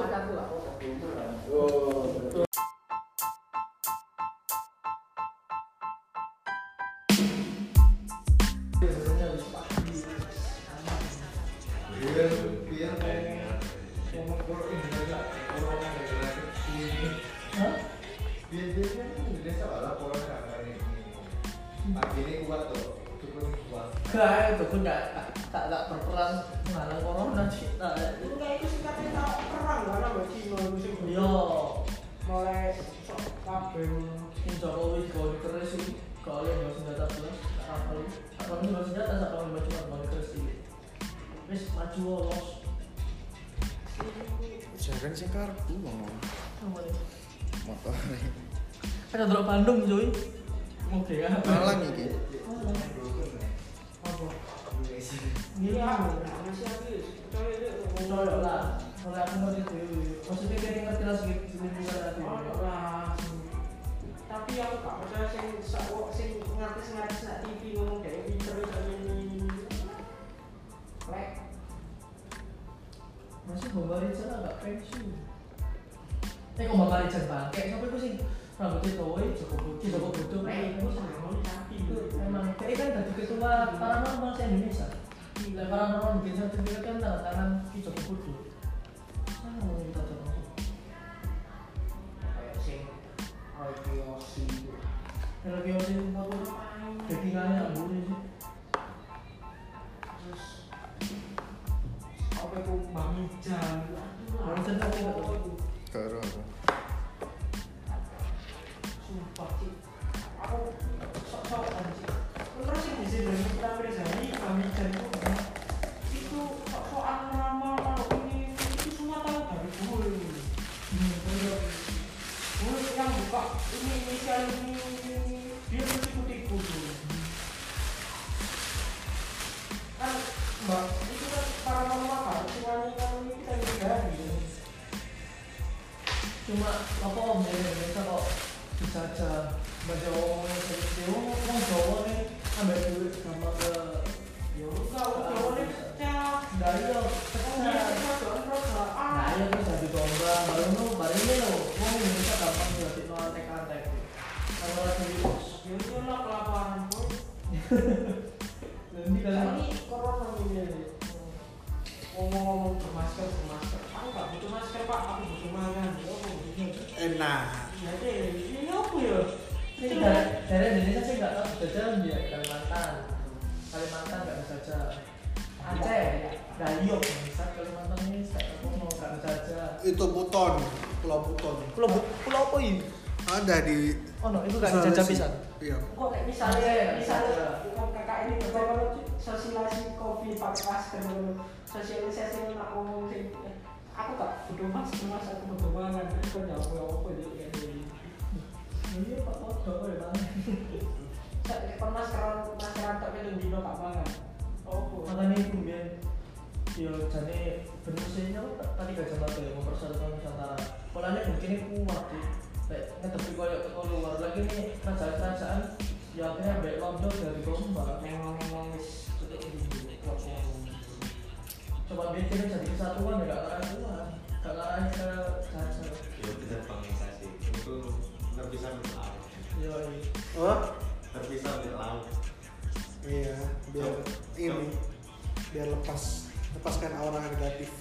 Sudah pula. Oh, betul. cuma apa biasa kok bisa aja baca omongan seperti orang Jawa nih ambil duit sama ke ya kau Jawa nih pecah dari lo pecah sosialisasi kopi pakai masker dulu sosialisasi nak umum sih eh, aku tak butuh masker mas. Aku butuh mana itu kan jawab aku aku jadi kayak gini. Ini apa kau jawab ya bang pernah sekarang maskeran tapi itu dino tak mana oh makanya itu biar yo jadi benar sih tadi gak jam ya mempersatukan nusantara. Polanya mungkin ini kuat sih kayak tapi kalau kalau luar lagi nih kerajaan kerajaan ya akhirnya baik londo dari gombal memang memang coba bikin jadi kesatuan ya gak lari keluar. Gak lari ke dasar ya bisa pengisasi itu terpisah di laut. Iya oh terpisah di laut. Iya biar ini biar lepas lepaskan aura negatif.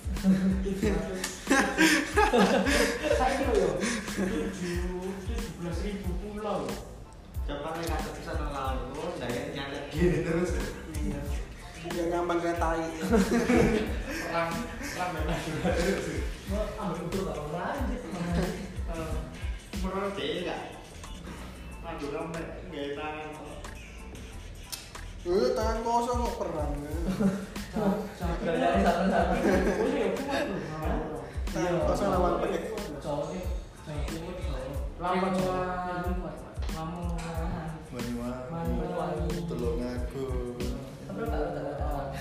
Saya kira ya tujuh tujuh belas ribu pulau coba mereka terpisah di laut oh saya gini terus. Iya. Gak nyaman kayak tai. Perang, perang memang. Ambil betul gak lanjut. Eh, menurut dia enggak. Aduh, lambat enggak tangan. Eh, tangan kosong kok perang. Ya. Sampai satu-satu. Ya, tangan kosong lawan pakai. Iya, cowoknya, cowoknya,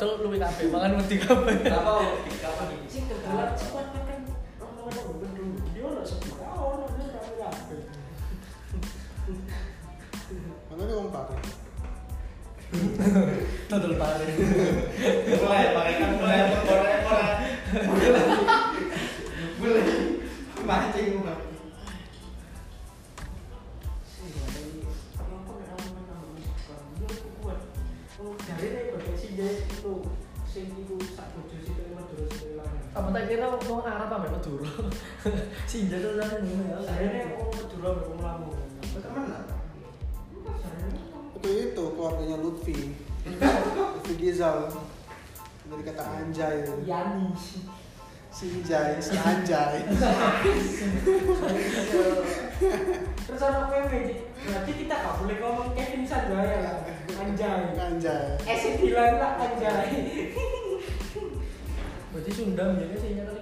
total luwih kabeh, mangan mesti kabeh. Apa? Kapan ini? Sing kebetulan cepat kan orang-orang dulu. Dia ono sebuah ono dia rapi-rapi. mana nih wong pare Total pare. Mulai, pakai kan mulai mulai mulai. Mulai mancing mulai. Madura. Sinja tuh sana ngono ya. Temenan. itu itu keluarganya Lutfi Lutfi Gizal dari kata anjay Yani. sinjay si anjay Terus anak meme, berarti kita gak boleh ngomong Kevin Sanjaya lah, anjay. anjay Eh bilang lah anjay. Berarti Sunda ya pacaran.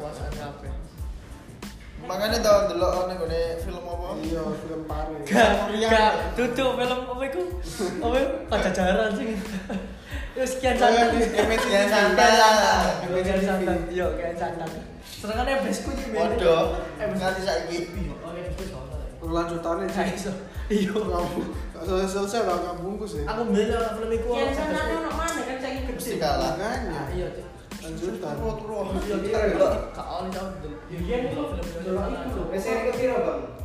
Kekuasaan kabeh. Makanya tau delok ana gone film apa? iya film pare Gak, gak, duduk film apa itu? Apa itu? Pacaran sih. Terus sekian santan. Sekian santan. Sekian santan. Yo, sekian santan. Sedangkan besku di Waduh, Eh, bes- nganti saiki. Oke, besku sono. lanjutannya Gak sih iso. Iya. kamu gak selesai selesai lah kamu bungkus ya Aku beli lah film iku. Yang sana ono mana kan saya gede. Mesti kalah. Ah, Iya. Lanjutan Iya, iya.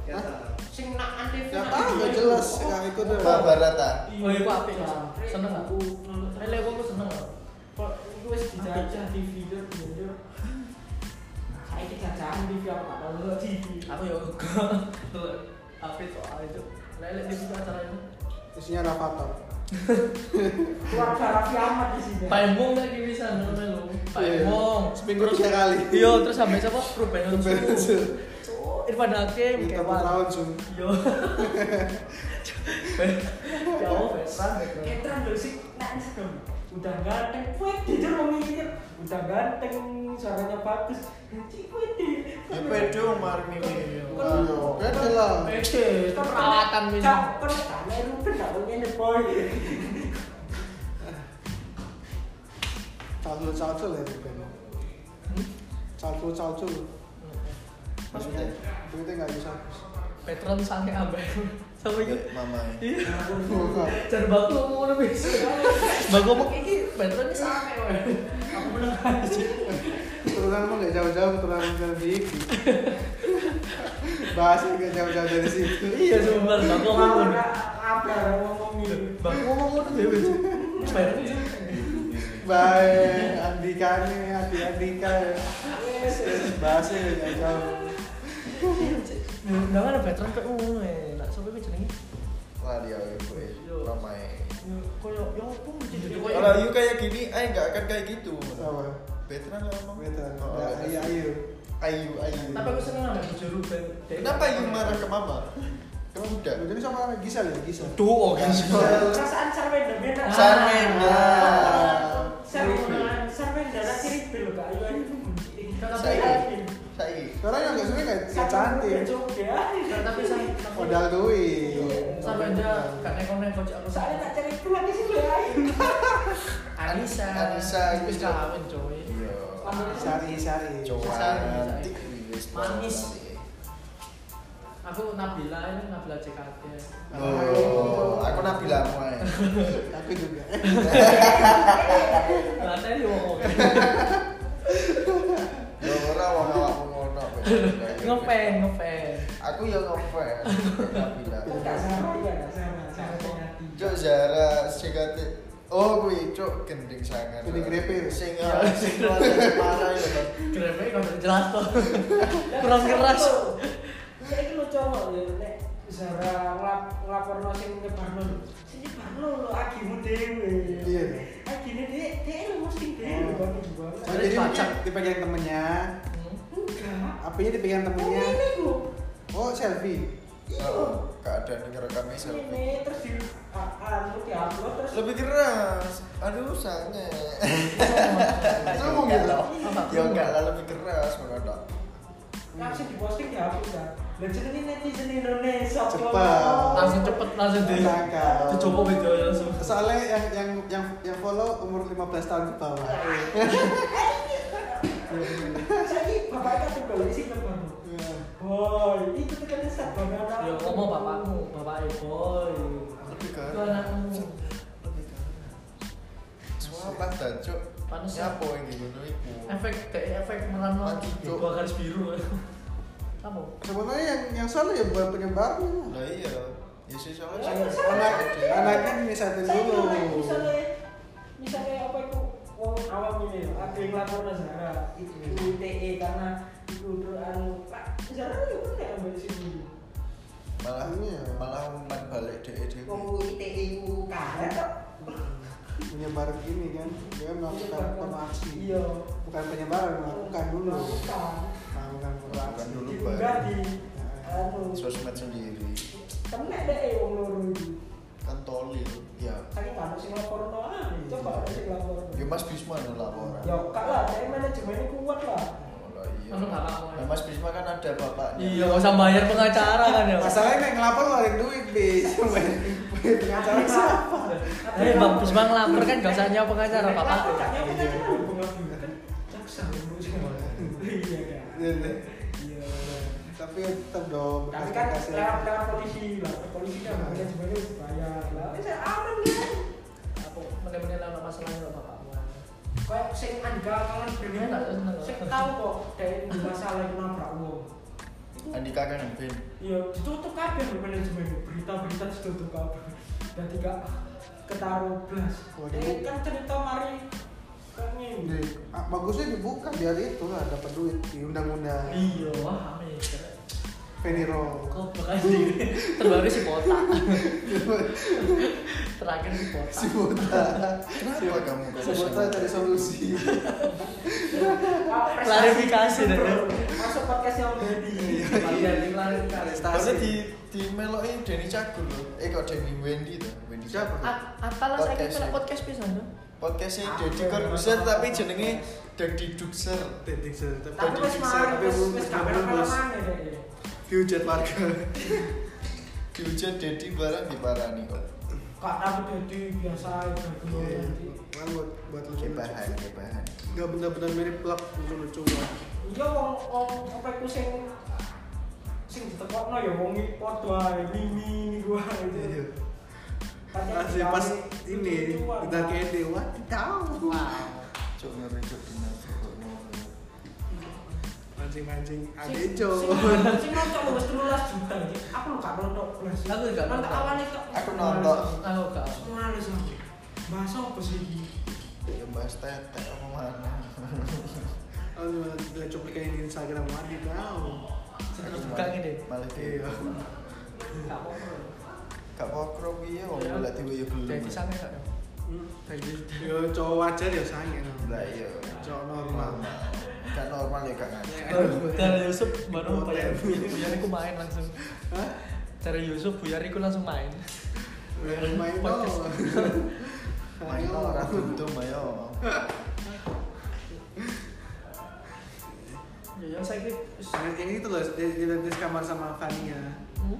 Iya? Ya ya jelas ya Mahabharata. Oh, apik, Mas. Seneng aku. Aku seneng. Kok itu TV dur. Saya jajahan TV apa tahu TV. Aku yo apik soal itu. Lele di situ acara itu. isinya Rafathar Keluarga Raffi Ahmad di sini. Pak Emong lagi bisa melu. Pak Iya. Emong. Seminggu Terus- tiga kali. Iya, terus sampai siapa? Ruben Onsu. Irfan Hakim, kita Kewan. tahun zoom Yo. Jauh, veteran. Ketran lho sih. Udah ganteng, pede dia mau mikir. Udah ganteng, suaranya bagus. Pede. Ya pedo mari mimi. Ayo, beda lah. Pede, perawatan Cak, minum. kan tanya Ruben gak mau ngene boy. Calcul calcul ya Ruben. Calcul calcul. Maksudnya, duitnya nggak bisa. Veteran sange ambek. Sama itu. Mama. Iya. Jangan baku ngono bisa. Baku ngomong iki veteran ini wae. Aku menang aja. Keturunan mah nggak jauh-jauh keturunan dari Diki. Bahasnya nggak jauh-jauh dari situ. Iya, sebentar. Baku ngomong. Apa ngomong ini? Baku ngomong. Veteran sih. Baik, Andika nih, Andi Andika. Bahasnya nggak jauh. Nggak ada ngono ya. Sampai jenenge. Gue. Ramai. Koyo yo apa jadi koyo. Kalau you kayak gini, ayo nggak akan kayak gitu. Apa? Veteran lah emang. Beda. Oh, Ya, Ayo, ayo. Ayu, ayu. Tapi aku seneng sama bojo Ruben. Kenapa you marah ke mama? Kamu udah. Jadi sama Gisel ya, Gisel. Tuh, oh kan. Perasaan Sarwenda beda. Sarwenda. Sarwenda, Sarwenda lah ciri bil gak ayo ayo. Saiki. Saiki. Sekarang yang nggak suka nggak nggak cantik. ya. Tapi saya Modal duit. sampai aja gak nekon-nekon cak aku. Soalnya tak cari itu lagi sih ya. Anissa. Anissa, iya. kawin coy. Iya. Sari, sari. Cowok Sari, cantik. Manis. Aku Nabila ini Nabila CKT. Oh, aku Nabila Muay. Aku juga. Ini wong ngefan ngefan. Aku ya hati. Cuk Zara JKT. Oh, kuwi cuk gending sangat. Gending grepe. Sing sing keluarga parah ya, kalau jelas tuh. Kurang keras. Saya itu lo cowok ya, nek Zara ngelap ngelaporno sing nyebarno lho. Sing nyebarno lho agimu dhewe. Iya. Agine dhewe, dhewe lu mesti? Oh, jadi Pacak. dipegang temennya, Enggak. apinya dipegang Oh, temennya. ini lu. Oh, selfie. Oh, keadaan ngerekamnya selfie. Ini terus di anu diupload terus Lebih keras. Aduh, sange. Ngomong gitu. Ya enggak lah lebih keras makanya. langsung diposting dihapus kan. Lah jenenge netizen Indonesia. Cepet. Langsung cepet langsung di dicoba video langsung. Soalnya yang yang yang yang follow umur 15 tahun ke bawah. Saya bapak kan juga sih kan. Boy, itu kan banget. Ya ngomong bapakmu, bapak boy. Lebih Itu anakmu. Lebih. Panas ya. Nyapo yang ngono iku. Efek kayak efek merano Mati, Cuk. dua garis biru. Kamu? Sebenarnya yang yang salah ya. Lah iya. Ya sih sih. Anak anaknya Saya dulu. misalnya misalnya apa itu wong awam ini ada yang lapor ke Zara itu ITE karena itu anu Pak Zara ya bener ambil sini Malah malah umpan balik dhek dhewe. wong ITE ku karet kok Menyebar gini kan, dia melakukan promosi. iya Bukan penyebaran, melakukan dulu. Melakukan. Melakukan Melakukan dulu. diunggah di anu Sosmed sendiri. kena deh wong loro itu Kan tolil. Ya. saking anu sing lapor no ah coba ada sing lapor Ya Mas Bisma yang laporan. ya kak lah dari manajemennya kuat lah Oh, lah iya. Nah, Mas Bisma kan ada bapaknya. Iya, nggak usah bayar pengacara kan ya. Masalahnya kayak ngelapor ngeluarin duit bis. Pengacara siapa? Eh, Bang Bisma ngelapor kan gak usah nyawa pengacara, Bapak. Lapor gak nyawa pengacara kan jaksa iya kan Iya, iya. iya Tapi tetap dong. tapi kan lewat lewat polisi lah polisi kan manajemennya bayar lah. Ini saya aman kan Aku bener-bener lawan masalahnya kok bapakmu. kayak sing andal kalian Iya, tak sing tahu kok dari masalah itu nabrak uang Andika kan yang Ben. iya ditutup kabeh lho manajemen. Berita-berita ditutup kabeh. Dan tidak ketaruh blas. Waduh. eh kan cerita mari kan ini ah, bagusnya dibuka biar itu lah dapat duit di undang-undang. Iya, wah, mikir. Veniro. Kok terbaru si botak. Terakhir si botak. Si Bota. Kenapa kamu Si Bota cari solusi. Klarifikasi deh. masuk podcastnya Om Deddy Bagian di klarifikasi. Karena di di meloki Denny Cagur loh. Eh kok Denny Wendy tuh? Wendy Siapa? Apalah saya Podcast kira ya. podcast pisan tuh. Podcastnya Deddy Corbuzier tapi jenenge Deddy Duxer. Titik se- tapi tapi bisa, tapi belum wis belum kamera bungkus. mana deh Dihujat warga. Dihujat Deddy barang diparani kok. kak tapi Deddy biasa aja dulu Iya, nanti Kan buat buat lucu Kebahan, kebahan. Gak bener-bener mirip plak lucu-lucu lah. iya wong wong apa itu sing sing ditekokno ya wong iki padha ae mimi gua Iya. itu Padahal Asli dikali pas ini kita kede, wah tahu. Cuk ngeri cuk ngono. Mancing-mancing adejo. sing nonton lu wis 13 juta iki. Aku lu gak nonton. Aku gak Nonton awalnya kok. Aku nonton. Aku gak. Males aku. Bahas apa sih iki? Ya bahas tetek apa mana. Oh, lihat cuplikan di Instagram tahu. Terus buka gini. Malah Iya. dia. Gak apa-apa. Gak pokro piye wong Iya. golek dhewe ya gelem. Jadi sange gak? Hmm. Yo cowok wajar ya sange. Lah iya. Cowok normal. Gak normal ya gak ngaji. Dari Yusuf baru bayar Buyariku main langsung. Hah? Dari Yusuf Buyariku langsung main. Main Podcast. dong. Main ora buntum ayo. Ya yang saya kira Yang ini tuh loh, di, kamar sama Fania. Hmm?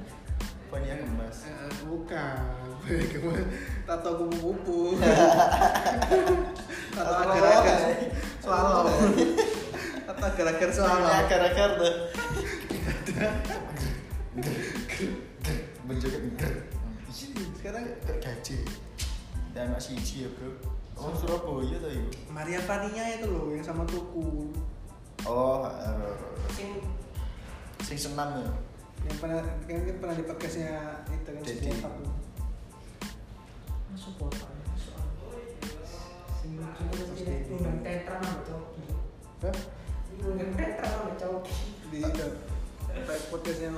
Fania gemas. Eh, bukan. Kemarin tato kupu-kupu. tato apa? swallow. Agar-agar swallow. Akar-akar tuh. Menjaga Sekarang gaji. Dan anak siji ya bro. Oh Surabaya tuh yuk. Maria Fania itu loh yang sama Tuku. Oh, eh, Sing sing senam ya. Yang pernah kan pernah di podcastnya itu kan aku. masuk kota Sing lucu terus ini undang tetra sama coki. Tetra sama coki. di kayak podcastnya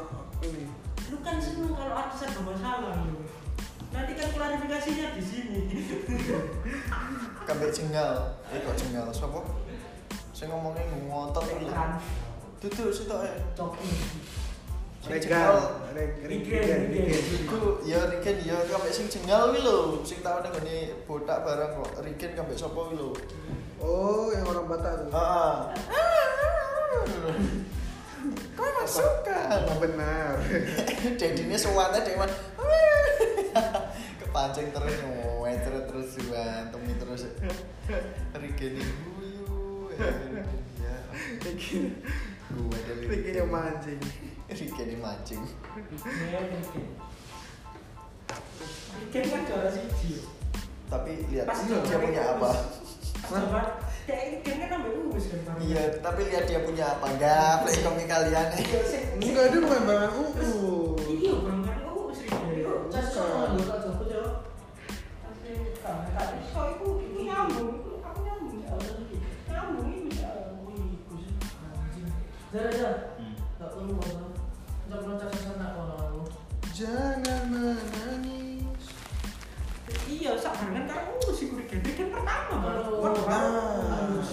ini Lu kan seneng kalau artis ada masalah lu. Nanti kan klarifikasinya di sini. Kambek cengal. Eh kok cengal sapa? Sing ngomongnya ngotot. Kan Duduk sitok e. coki. Sing Regan cengal. Reg- Rigen, Rigen Rigen. Rigen Iku ya Rigen ya kambek sing cengal kuwi lho. Sing tau ning botak barang kok. Rigen kambek sapa kuwi lho. Oh yang orang Batak tuh Heeh. Kau masukkan. Emang benar Dedinya semuanya dia mah kepancing terus ngewecer terus berantem terus Rigeni guyu ya gue dari yang mancing Rigeni mancing. Rigen kan juara siji. tapi lihat dia punya apa Kayak kan kan. Bang. iya tapi lihat dia punya apa enggak play komik kalian Iya, enggak dia bukan barang UU Iya, kan ya. Anjing. jangan menangis Iya, sekarang kan karena urus si Rigen. Rigen pertama, Ah. Aduh.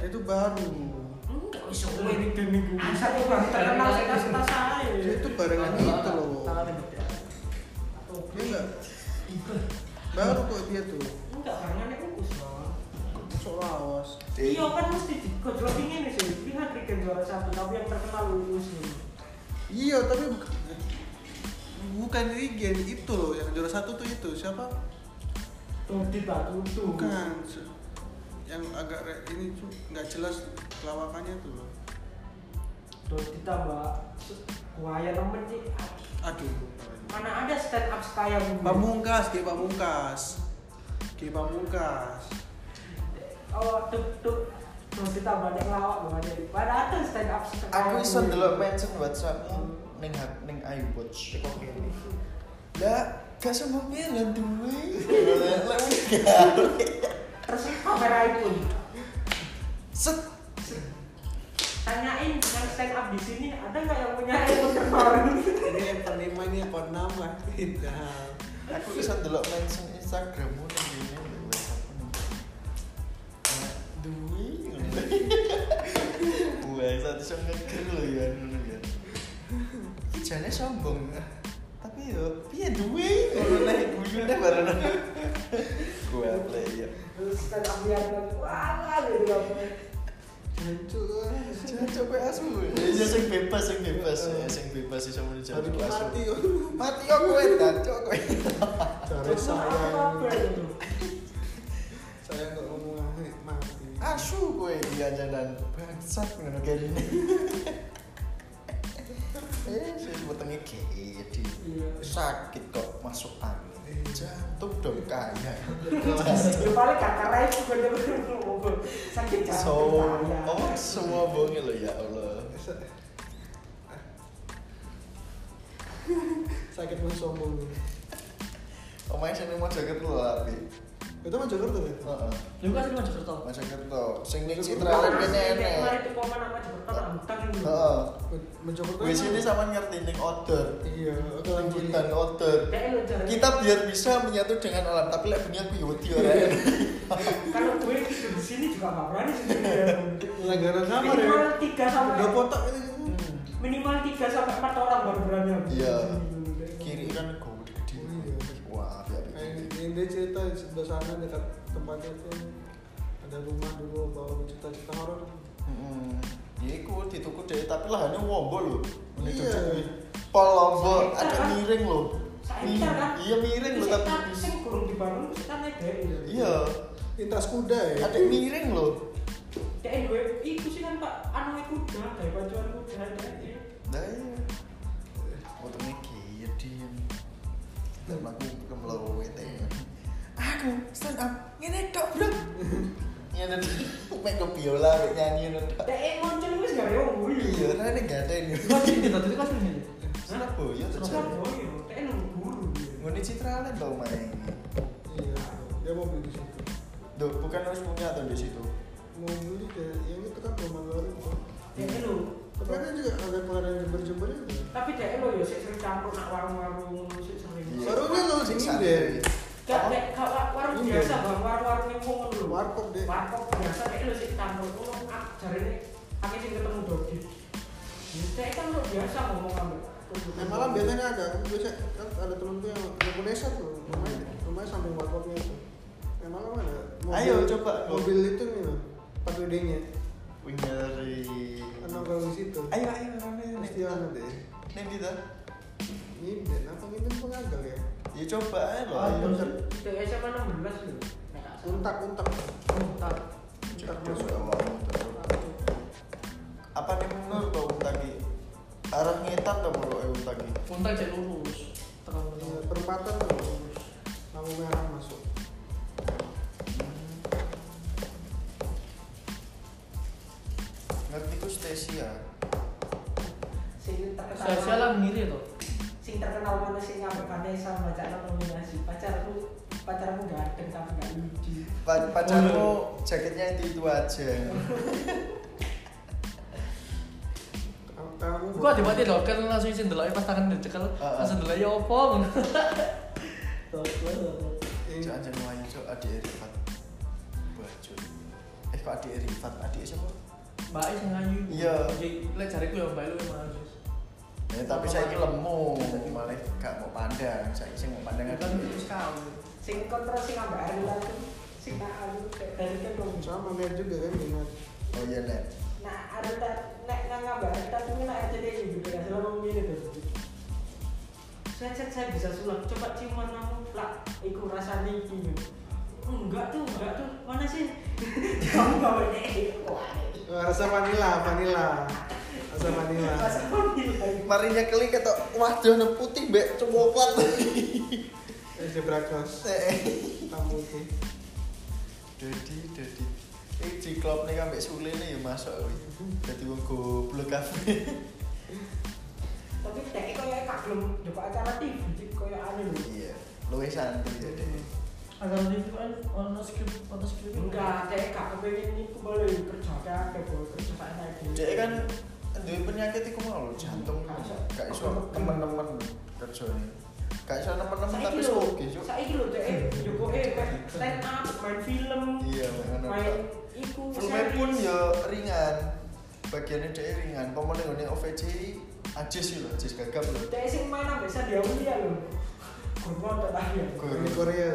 itu baru Enggak bisa gue Rigen minggu. Bisa tuh Bang, terkenal setas-setas saya. dia itu barengan itu loh dia enggak baru kok dia tuh Enggak, barengannya urus, Bang. masuk lawas Iya kan mesti dikojol ini sih. Lihat Rigen juara satu, tapi yang terkenal lulus nih. iya tapi bukan bukan Rigen itu loh yang juara satu tuh itu siapa Tuh di batu tuh. bukan yang agak re- ini tuh nggak jelas lawakannya tuh loh Tuh ditambah kuaya nemen sih. aduh Mana ada stand up style gue. pamungkas kayak pamungkas kayak pamungkas Oh tuh tuh tuh ditambah yang lawak ada. Mana ada stand up style. aku iso gue. ndelok mention WhatsAppmu ning hak- ning iWatch teko kene lah gak sembuh piye lan duwe lah gawe Terus kamera iPhone. set Tanyain yang stand up di sini ada nggak yang punya iPhone terbaru? ini iPhone 5 ini 6 lah tidak aku bisa ndelok mention Instagrammu Nah, duwe Wah, satu iso ngeger lho ya ngono ya. Iki jane sombong. Tapi yo piye duwe ngono nek guyune bareng. Gua play ya. Terus up dia bilang wah gitu. Ya sing bebas, sing bebas, ya sing bebas asu. mati kowe kowe. sayang saya ngomong mati Asu kowe jalan bangsat ngono kene. Eh, wetenge gede. Iya. Sakit kok masuk angin. Jantung dong kaya. Ya paling kakak ngomong sakit So, jantung oh semua bonge lo ya Allah. sakit pun sombong Omae sing mau jaket lo api. Itu mah Jakarta ya Heeh. lu kan sih masuk kertas Mas Jakarta sing ning Terus Citra Land kene Kemarin enek. itu komen apa Jakarta itu. Heeh. mencoba Wis ini sama ngerti ning order. iya oke lanjut Lanjutan order. Jangan. Kita biar bisa menyatu dengan alam, tapi lek bengi aku yo wedi ora. Kalau gue di sini juga nggak berani sendirian. langgaran kamar ya Minimal tiga sampai udah kotak ini minimal tiga sampai empat orang baru berani. Iya. Kiri kan gue dia cerita di sebelah sana dekat tempatnya tuh ada rumah dulu bawa cerita-cerita horor. Heeh. Ya iku dituku tapi lahannya wombo lho. Ini Iya. cocok kuwi. Pol lombok ada miring lho. Saya kan. Iya miring lho tapi Tapi sing kurang dibangun kita naik deh. Iya, Lintas kuda ya. ada miring lho. Kayak gue itu sih kan pak anu itu udah dari pacuan kuda deh. Nah iya. Otone gede. Dan aku kemlowe teh. Aku stand up ngene tok, Bro. Ngene. Mek ke biola mek nyanyi ngono tok. Kayak muncul wis gak ada gue. Iya, rene yo. kan sih kita tadi kan sih Surabaya Terus tuh. kan boy, kayak nunggu guru. Ngene Citra Land tau main. dia mau beli di situ Duh, bukan harus punya atau di situ. mau beli deh yang itu kan rumah luar itu Ya lu. tapi kan juga ada pengadaan jember-jember itu Tapi dek lo ya sering campur nak warung-warung sik sering. Iya. Barunya lo Sing sini deh Gak kalau warung Iya. biasa bang, warung-warung yang ngomong dulu. warkop deh Warkop biasa dek lo sik campur ngomong ah jarine aku sing ketemu Dodi. Dek kan lo biasa ngomong ambek. Nah, malam biasanya ada, biasa kan ada temen tuh yang Indonesia tuh, rumahnya, rumahnya samping warkopnya itu. Yang malam ada. Ayo, coba. Mobil itu nih loh, 4 WD-nya. Wing dari. Kan nongkrong di situ. Ayo, ayo, rame. Pasti ada deh. Nih kita. Ini dan apa ini pengagal ya? Ya coba aja loh. Ah, ayo. bener. Dek SMA 16 lho. Nek gak salah. Untak, untak. Untak masuk. awal. Apa nih menurut kau untagi? Arah ngetan menurut kau untagi? Untar cek lurus. Iya, lurus. Perempatan tuh, lampu merah masuk. Ngerti ku Stasia. Saya lah ngiri tuh. Sing terkenal mana sing ngambek Vanessa baca nominasi. Pacarku pacarmu ganteng tapi gak lucu. Pa pacarmu jaketnya itu itu aja. Gua tiba-tiba loh kan langsung izin dulu pas tangan dicekel langsung dulu ya opo. Gua tuh. Ini- Cok anjir wayu cok adik Rifat. Baju. Eh kok adik Rifat? Adik siapa? Mbak Is ngayu. Iya. Jadi lek jariku ya Mbak Lu emang harus. Ya tapi saya ini lemu, malah gak mau pandang. Saya sih mau pandang Kan adik. itu sekali. Sing kontrol sing ngambek Arila tuh. Sing nak aku kayak dari kan dong. sama net juga kan. Oh iya net. Nah, Arila nek nang ngambek Arila tuh nak RCTI gitu kan selalu ngene tuh. Saya cek saya bisa sulap. Coba ciuman kamu lah. Iku rasanya iki. Enggak tuh, enggak tuh. Mana sih? Kamu bawa deh. Rasa vanilla, vanilla. Rasa vanilla. Vanilla. Marinya keli ketok waduh ne putih mbek coklat. Es zebra cross. Hitam putih. Dadi dadi Eh ciklop nih ambek Sule nih ya masuk kuwi. Dadi wong goblok kabeh. Tapi dek koyo gak gelem nyoba acara TV, koyo anu lho. Iya, luwih santai ya deh. Agar itu kan ono skrip foto skrip. Enggak, dek gak kepengin niku boleh kerja kabeh, boleh kerja enak Dek kan duwe penyakit iku mau lho, jantung gak iso temen-temen kerjane. Gak iso temen-temen tapi lho, oke cuk. saiki lho dek jokoke stand up, main film, Iya, main iku Filmnya pun ya ringan. Bagiannya dia ringan. Ngene OVJ Ajis sih lho, Ajis gagap lho. Dek sing main ambek Sandia Ulia lho. Kurang tak tahu ya. Ini Korea.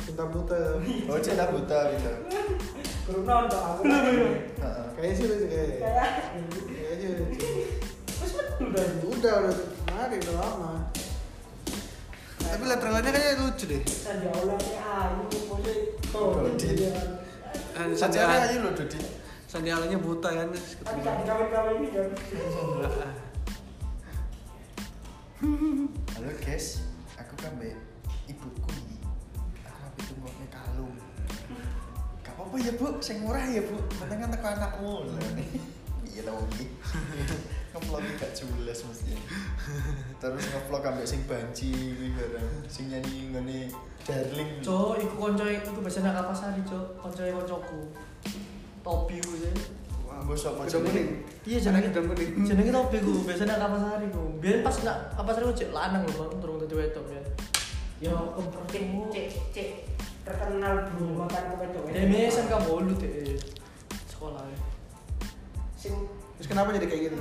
Cinta buta. Oh, cinta buta gitu. Kurang tak aku. Heeh. Kayaknya sih lucu kayak. Kayak Kayaknya sih lucu. wis betul dah. Udah, udah kemarin udah lama. Tapi lihat trailernya kayaknya lucu deh. Ulia ini ayu, pose to. Dodit. Eh, Sajane aja lho Dodi. Sandialanya buta kan. Tapi gak gawe-gawe ini kan. Halo guys, mbak ibuku. Aku habis tunggu nih kalung. Gak apa-apa ya bu, sing murah ya bu. Penting kan teko anakmu. Lah. Iya tau iki. Ngevlog gak jelas mesti. Terus ngevlog ambek sing banci kuwi bareng. Sing nyanyi ngene darling. Cok, iku konco iku biasanya nang Kapasari, Cok. Koncoe koncoku. Topi ku ya. Apa Gedung kuning. Iya jenenge Gedung kuning. jenenge topi ku, biasanya nang Kapasari ku. Biar pas nak Kapasari ku cek lanang lho, Bang, turun dadi wedok ya. Yo Cek, kompertingmu. cek, cek. Terkenal dulu makan kowe cowok. Demi SMK bolu deh. Sekolah. ya. Sing Terus kenapa jadi kayak gitu?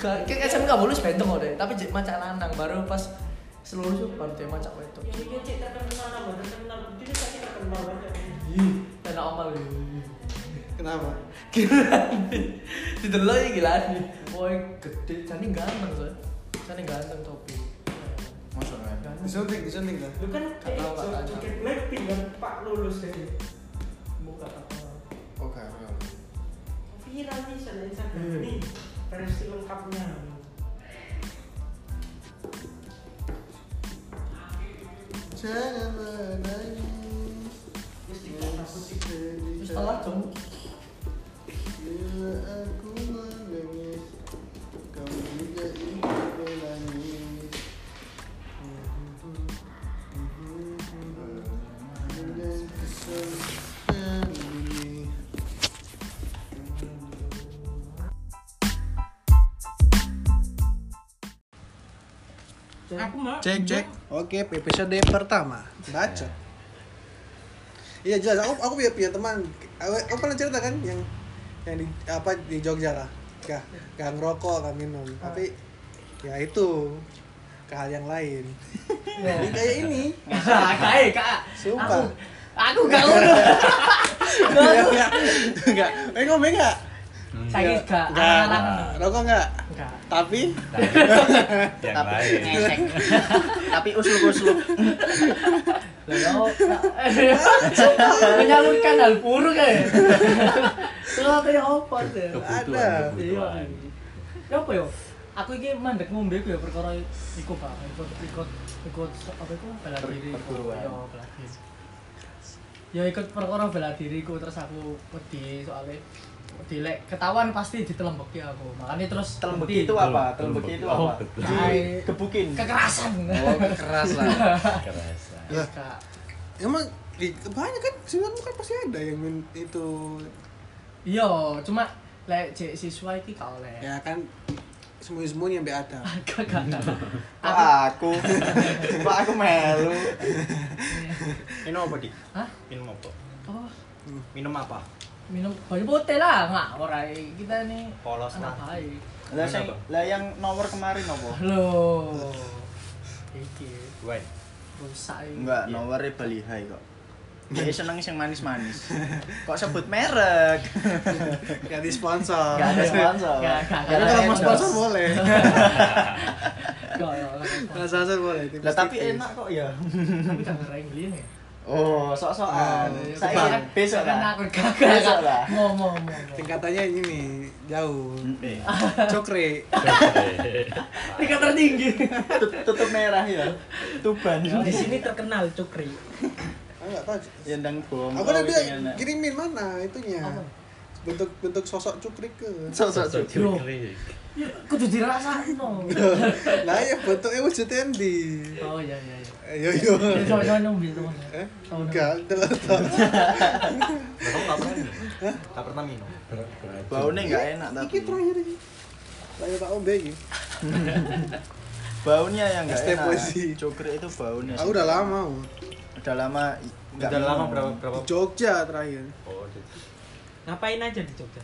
Gak, kayak SMK bolu sepenteng kok deh, tapi cek macak lanang baru pas seluruh itu baru dia macak wedok. Ya iya cek terkenal nama terkenal. Jadi saya terkenal banget. Ih, enak amal ya. Kenapa? Didelok iki gila nih. Woi, gede, jane ganteng soalnya. Jane ganteng topi. Masuk kan. Ganteng. Disunting, disunting lah. Lu kan Gak tahu, gak tanya. joget Blackpink kan Pak lulus dari Buka apa? Oke, oke. viral nih sana Instagram Hmm. nih versi lengkapnya. Jangan menangis. Terus dikata putih. Terus setengah jam. Bila aku menangis, kau juga ikut menangis. Aku mah. Cek cek. Oke, episode pertama. Baca. Iya jelas. Aku aku punya, punya teman. Aku, aku pernah cerita kan yang yang di apa di Jogja lah. Gak, gak ngerokok, gak minum. Tapi ya itu ke hal yang lain. Ini kayak ini. Kae, Kak. Sumpah. Aku gak ngono. Enggak, enggak. Enggak. Eh ngomong enggak? Gak Enggak. alang-alang. Rokok enggak? Enggak. Tapi yang Tapi lain. Tapi usluk-usluk. Lah yo. Menyalurkan hal buruk ya. Terus kayak apa tuh? ada. Iya. Ya apa yo? Aku iki mandek ngombe ya perkara iku Pak. Ikut ikut ikut apa iku bela diri. perguruan. Yo bela diri. Ya ikut perkara bela diriku terus aku wedi soalnya wedi lek ketahuan pasti ditelembeki aku. Makanya terus Telembeki itu apa? Telembeki itu Oh, apa? betul. Digebukin. kekerasan. Oh, keras lah. Lah. Kak. emang di banyak kan sebenarnya kan pasti ada yang min- itu Iya, cuma lek cek siswa iki gak oleh. ya kan sembunyi-sembunyi yang ada. Gak gak gak. Kok aku? Kok aku melu? Minum apa, Dik? Hah? Minum apa? Apa? Minum apa? Minum banyu putih lah, nggak ora kita nih Polos lah. baik. Lah yang nomor kemarin apa? Loh. Iki Wine. Rusak iki. Enggak, nomornya Bali High kok. Dia seneng sing manis-manis. Kok sebut merek? Gak di sponsor. Gak ada sponsor. Gak, gak, gak. kalau mau sponsor boleh. Gak, ya, sponsor boleh. Lah tapi enak kok ya. Tapi gak beli ya. Oh, sok-sokan. Oh, Saya kan- kan besok kan lah. aku gak Besok lah. mau mau mau. mau. Tingkatannya ini jauh. Eh, Cokre. Tingkat tertinggi. tut- tutup merah ya. Tuban. Di sini terkenal. Aku enggak tahu. Yendang bom. Aku udah dia kirimin mana itunya. Apa? Bentuk bentuk sosok cukri ke. Sok-sok Loh. Ya, kudu dirasakno. Lah ya bentuknya wujudnya di. Oh iya iya iya. Yo. Ya, Coba coba nyombil teman. Eh? Enggak, telah tahu. Kamu gak pernah minum? Baunya enggak enak tapi. Iki terakhir iki. Saya tak ombe iki. Baunya yang enggak enak. poesi. Cukri itu baunya. Aku udah lama. Udah lama enggak Udah lama berapa berapa? Jogja terakhir. Oh, Ngapain aja di Jogja?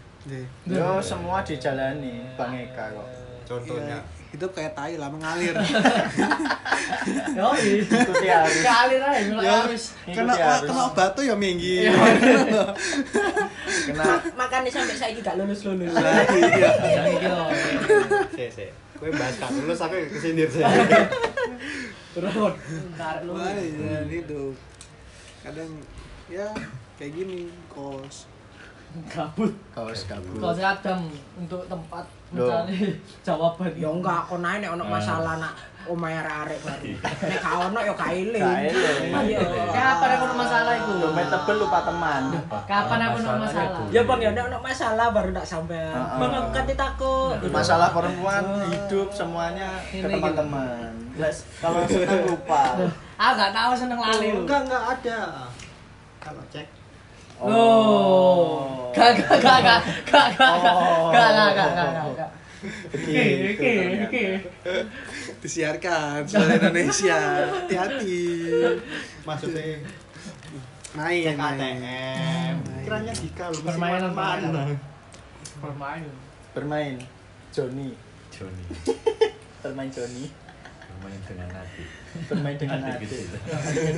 Yo semua dijalani Bang Eka kok. contohnya. Iya, hidup kayak tai lah mengalir. Yo, Ikuti arus. Kalir aja mulai Ya, harus. kena kena batu ya minggir. Kena Makanya sampai saya gak lulus lulus. Lah iya. Sik, sik. Kowe bahas kan lulus aku kesindir sih. Makanya jalan hidup. Kadang ya kayak gini kos. Gabut. kaos kabut. Kalau saya adam untuk tempat mencari jawaban. Ya enggak, kok naik nek ono masalah nak omahe arek baru. Nek gak ono ya gak eling. Gak eling. Iya. Kapan aku ada masalah itu? Dompet tebel lupa teman. Kapan aku ada masalah? Ya bang ya nek ono masalah baru tak sampai. Heeh. Bang aku kan ditakut. Masalah perempuan, hidup semuanya ke teman-teman. Les, kalau senang lupa. Ah gak tahu seneng lali lu. Enggak, enggak ada. Kalau cek Oh. Gak gak gak gak gak gak gak Oh. gak gak gak gak gak gak. Iki ternyata. iki. Disiarkan soal Indonesia. Hati-hati. maksudnya Main. ATM. Kiranya Dika lu Permainan permainan. Bermain. Bermain. Johnny. Joni Bermain Johnny. Bermain dengan hati Bermain dengan Hati kecil.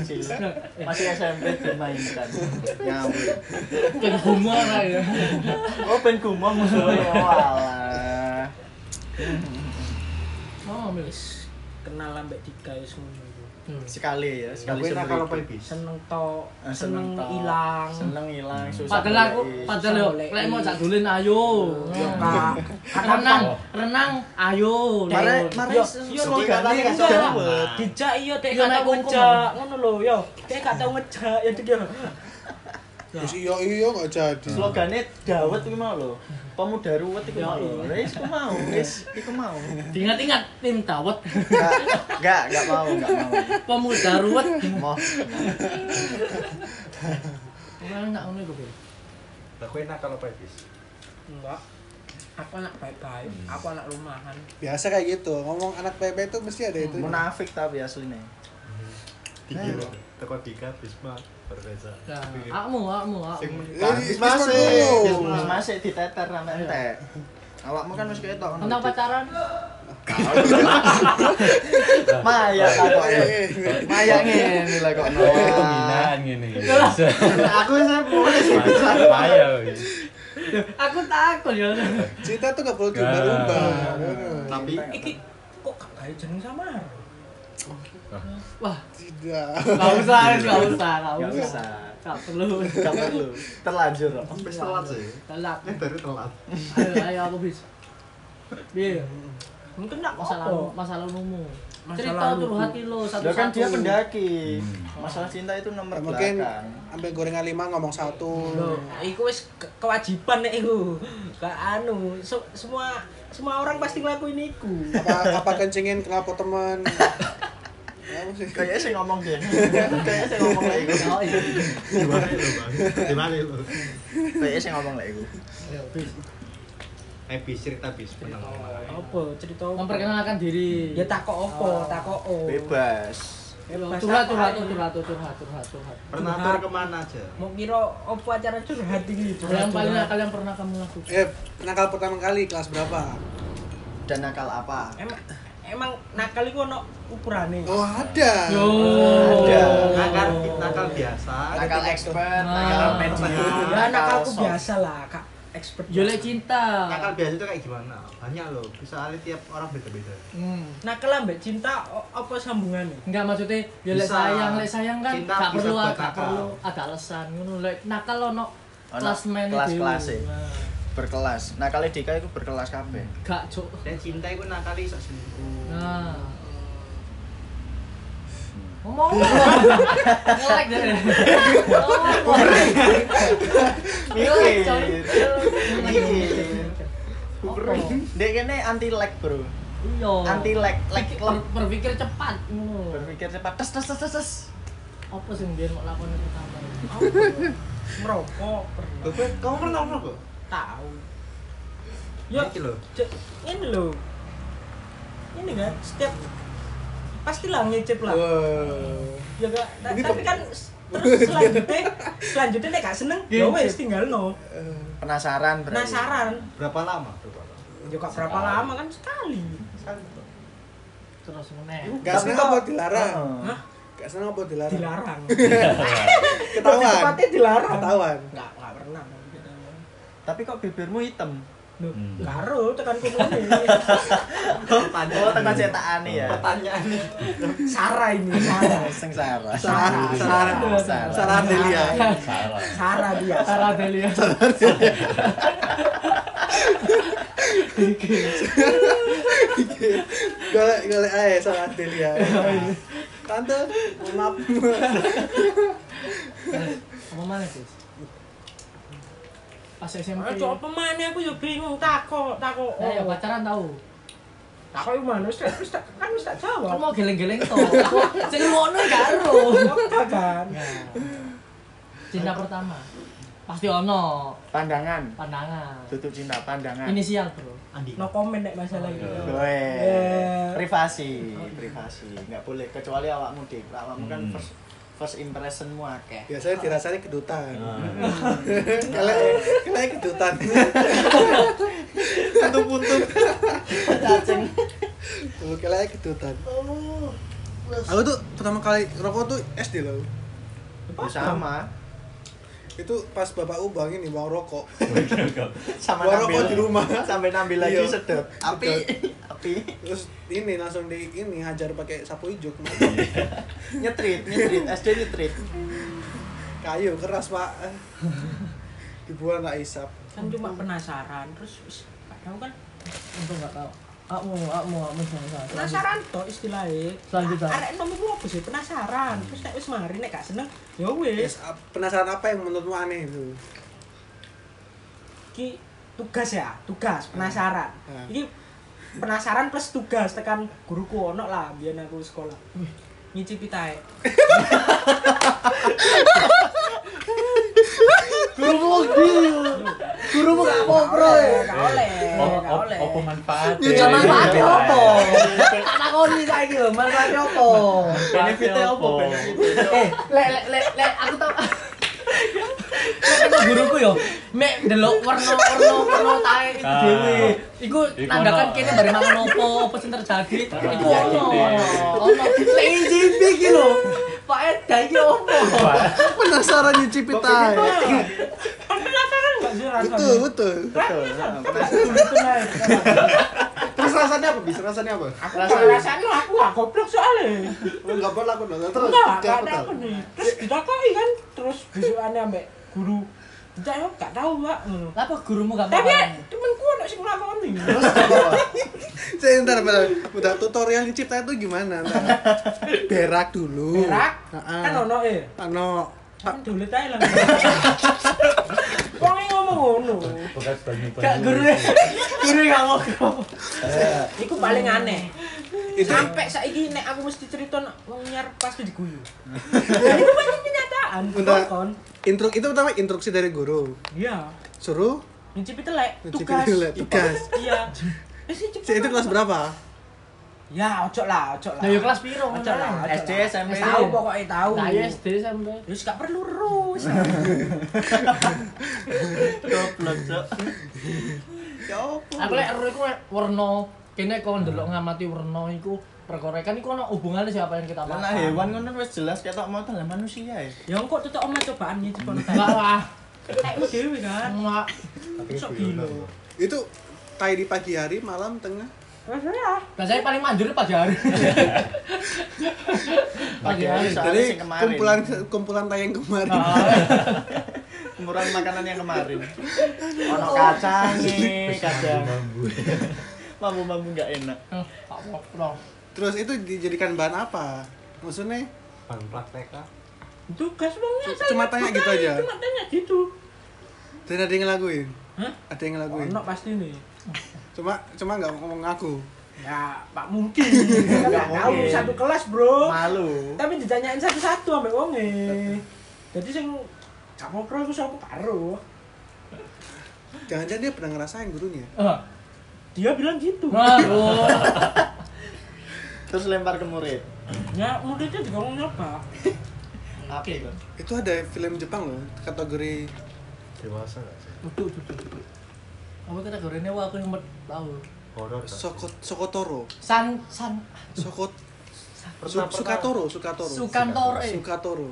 Kecil. Masih SMP bermain kan. Kayak humor lah ya. Oh, ben gumoh musuhnya. Walah. Oh, mis. Wis kenal ambek Dika wis ngono iku. Sekali ya, sekali seumur apa hidup. iki? Seneng to, Ah, seneng ilang. Seneng hilang, susah. Padahal aku padahal yo lek mau jak dolen ayo. Ya kak. Renang, renang ayo. Mare- mare Yo, yo gak gak dawet. Dijak iya dek Yo, gak nek tau ngejak ngono lho yo. Dek gak tau ngejak ya dik yo. Terus iya iya nggak jadi. Slogannya dawet iki mau lho. Pemuda ruwet iku mau. Wis iku mau, wis iku mau. Diingat-ingat tim dawet Enggak, enggak, enggak mau, enggak mau. pemuda ruwet. Mau. Ora enak ngono iku, Bro. Lah kowe nakal apa bis? Enggak. Aku anak baik-baik, aku anak rumahan. Biasa kayak gitu. Ngomong anak PP itu mesti ada itu. Munafik tapi aslinya. Dikira teko Dika Bisma berbeza. Nah, akmu, akmu, Sing akmu. Eh, masih. dulu. Wis masih diteter sampe entek. Awakmu kan wis ketok kan. Tentang pacaran? Maya takok. Eh, eh, Maya ngene lah kok. Oh, pembinaan gini. Aku wis mulai sih bisa. Maya. Aku takut ya. Cinta tuh gak perlu diubah-ubah. Tapi Iki kok gak gawe jeneng samar? Wah, Enggak usah, enggak usah, enggak Enggak usah. usah. Enggak perlu. Enggak perlu. Terlanjur kok. wis telat sih. Telat. Eh baru telat. Ayo, ayo aku bis. Piye? Mungkin nak Masa apa? lalu, masa lalumu. Masa Cerita laluku. curhat lo Dia satu-satu. kan dia pendaki. Hmm. Masalah cinta itu nomor Ya, mungkin belakang. ambil gorengan lima ngomong satu. Loh, iku wis ke- kewajiban nek iku. Gak anu, se- semua semua orang pasti ngelakuin iku. Apa apa kencingin kenapa teman? Mesti. Kayaknya sih ngomong dia. Kayaknya sih ngomong lah iku. Oh, iya. Gimana lo, Bang? Gimana lo? Kayaknya sih ngomong lah iku. Ayo, bis. Eh bis cerita bis menang. Apa cerita apa? Memperkenalkan diri. Ya takok apa? Takok oh. Bebas. Curhat, curhat, curhat, curhat, curhat, curhat. Pernah tur ke mana aja? Mau kira apa acara curhat ini? Yang paling nakal yang pernah kamu lakukan. Eh, nakal pertama kali kelas berapa? Dan nakal apa? Emang emang nakal iku ono ukurane. Oh, ada. Yo. Ada. Nakal nakal biasa. Nakal expert, Nah. nakal medium, Ya nakalku soft. biasa lah, Kak. Expert. Yo lek cinta. Nakal biasa itu kayak gimana? Banyak loh. Bisa tiap orang beda-beda. Hmm. Nakal ambek cinta apa sambungannya? Enggak maksudnya ya lek Bisa. sayang, lek sayang kan Cinta gak perlu gak nakal. perlu ada alasan ngono lek nakal ono kelas main kelas-kelas e. Berkelas. Nakal Dika itu berkelas kabeh. Gak cuk. Dan cinta itu nakali sak selingkuh. Nah. Coy. Mikir. Dek kene anti lag, Bro. Iya. Anti lag, lag berpikir cepat ngono. Berpikir cepat. Tes tes tes tes. Apa sih biar mau lakukan itu pertama? Merokok pernah. Kamu pernah merokok? Tahu. Ya, Iki loh. Cek, ini loh. Ini kan setiap pastilah ngecep lah. Wow. Ya gak, Ini tapi kan terus selanjutnya selanjutnya nek gak seneng ya wes tinggal no Penasaran berarti. penasaran Berapa lama? Berapa lama? juga berapa lama kan sekali Sekali. Terus meneh. Gak seneng apa dilarang? Hah? Gak seneng apa dilarang? dilarang Ketahuan. Tepatnya dilarang Ketahuan. nggak nggak pernah. Tapi kok bibirmu hitam? Hmm. karo tekan kuning Oh, tekan cetakan ya. Pertanyaan nih. Sarah ini Sarah Sing Sarah. Sarah, Sarah, Sarah. Sarah Delia. Salah. Sarah dia Sarah Delia. Golek golek ae Sarah Delia. Tante, mohon maaf. Apa mana sih? Pas SMP. Eh, cok pemane aku ya bingung takok takok Nah, ya pacaran tahu. takok yang mana wis wis tak- kan wis tak Kan jawab mau geleng-geleng toh. Aku sing ngono karo. Fakta kan Nah. Cinta pertama. Pasti ono Pandangan. pandangan. Tutup cinta pandangan. Inisial, Bro. Andi. no comment nek masalah itu Gue Eh. privasi, privasi. Nggak boleh kecuali awakmu dik. Awakmu kan Hmm. first first impressionmu akeh. Biasanya dirasanya kedutan. Ah. Kalau kalau kedutan. Putu-putu. Cacing. Tuh, kalau kedutan. Aku tuh pertama kali rokok tuh SD loh. Sama. Itu pas bapakku bang ini mau rokok. Sama Gua rokok di rumah. Sampai nambil lagi Iya. sedot. Api. Api. Terus ini langsung di ini hajar pakai sapu hijau Nyetrit, nyetrit. SD nyetrit. kayu keras pak dibuang tak isap kan cuma penasaran terus wis, kadang kan Untung enggak tahu. Akmu, akmu, akmu penasaran toh istilahnya. Selanjutnya. arek nom iku apa sih? Penasaran. Terus nek wis mari nek gak seneng ya wis. Penasaran apa yang menurutmu aneh itu? iki tugas ya? Tugas penasaran. Hmm. iki penasaran plus tugas tekan guruku ono lah biar aku sekolah nyicipi tae gil. Gurumu gak mau, Bro. gak oleh Oh, oleh Apa manfaatnya? Ya manfaatnya apa? Tak takoni saiki lho, manfaatnya apa? Benefitnya apa? Eh, lek lek lek lek aku tau guruku yo, mek ndelok warna-warna warna tae iku Ah. dhewe. Iku Iku nandakan kene bare mangan opo, opo sing terjadi. Iku iya, ono. Ono. NJP iki lho. Pak Eda iki opo? Penasaran nyicipi tae. kan penasaran gak sih rasanya Betul, betul. Betul. penasaran. Betul. Terus rasanya apa? Bisa rasanya apa? aku rasanya aku gak goblok soalnya Enggak pernah aku nonton terus. enggak Kayak gak apa ada apa nih terus ditakoki kan terus besokannya ambek guru tidak ya gak tahu mbak ngono Apa gurumu gak tapi ya temenku ada sing ngelakoni Terus? Saya ntar bentar. udah tutorial nyicip tae itu gimana? Ntar. Berak dulu. berak Heeh. kan ono eh Ano, kan dolet ae lah wong e ngomong ngono Bekas banyu Gak guru guru gak mau. iku paling aneh sampai saiki nek aku mesti cerita wong nyar pasti diguyu itu banyak kenyataan Bentar. kon intro itu pertama instruksi dari guru. iya Suruh nyicipi telek Nyicipi tugas telek, tugas. iya Eh, sih, cepet Si, itu kelas berapa? Ya, ojo lah, ojo lah. Nah, yo kelas piro? Ojo lah, SD. SMP. Wis Tahu pokoknya tahu. Nah, ya SD sampai. Wis gak perlu terus. Goblok, Cok. Ya apa? Aku lek ero iku warna kene kok ndelok ngamati warna iku perkara kan iku ono hubungannya siapa yang kita makan. nek hewan ngono wis jelas ketok motor lah manusia ya. Ya engko tutuk omah cobaan nyicip ono Enggak lah. Tekmu dhewe kan. Enggak. Sok gila. Itu tai di pagi hari, malam, tengah. Ya. Biasanya paling manjur pagi hari. pagi hari. Jadi kumpulan kumpulan tai yang kemarin. Umuran makanan yang kemarin. Ono kacangnya, kacang. Mambu-mambu enggak enak. Tak apa Terus itu dijadikan bahan apa? Maksudnya Ban praktek ah. Tugas C- cuma tanya gitu aja? Cuma tanya gitu. dan ada yang ngelakuin? Hah? Ada yang ngelakuin? Ono pasti nih. Cuma cuma nggak ngomong ngaku. Ya, Pak mungkin. Enggak tahu satu kelas, Bro. Malu. Tapi ditanyain satu-satu ambek wonge. Jadi sing gak ngobrol iku sapa karo. Jangan-jangan dia pernah ngerasain gurunya. Ah. Dia bilang gitu. Waduh. Terus lempar ke murid. Ya, muridnya juga mau nyoba. Apa itu? Itu ada film Jepang loh, kategori Dewasa enggak sih? Waduh, waduh, waduh. Apa kategorinya wah aku yang tahu. Horor. Sokot Sokotoro. San san Sokot Su, Pernah- Sukatoro, Sukatoro. Sukantoro eh. Sukatoro.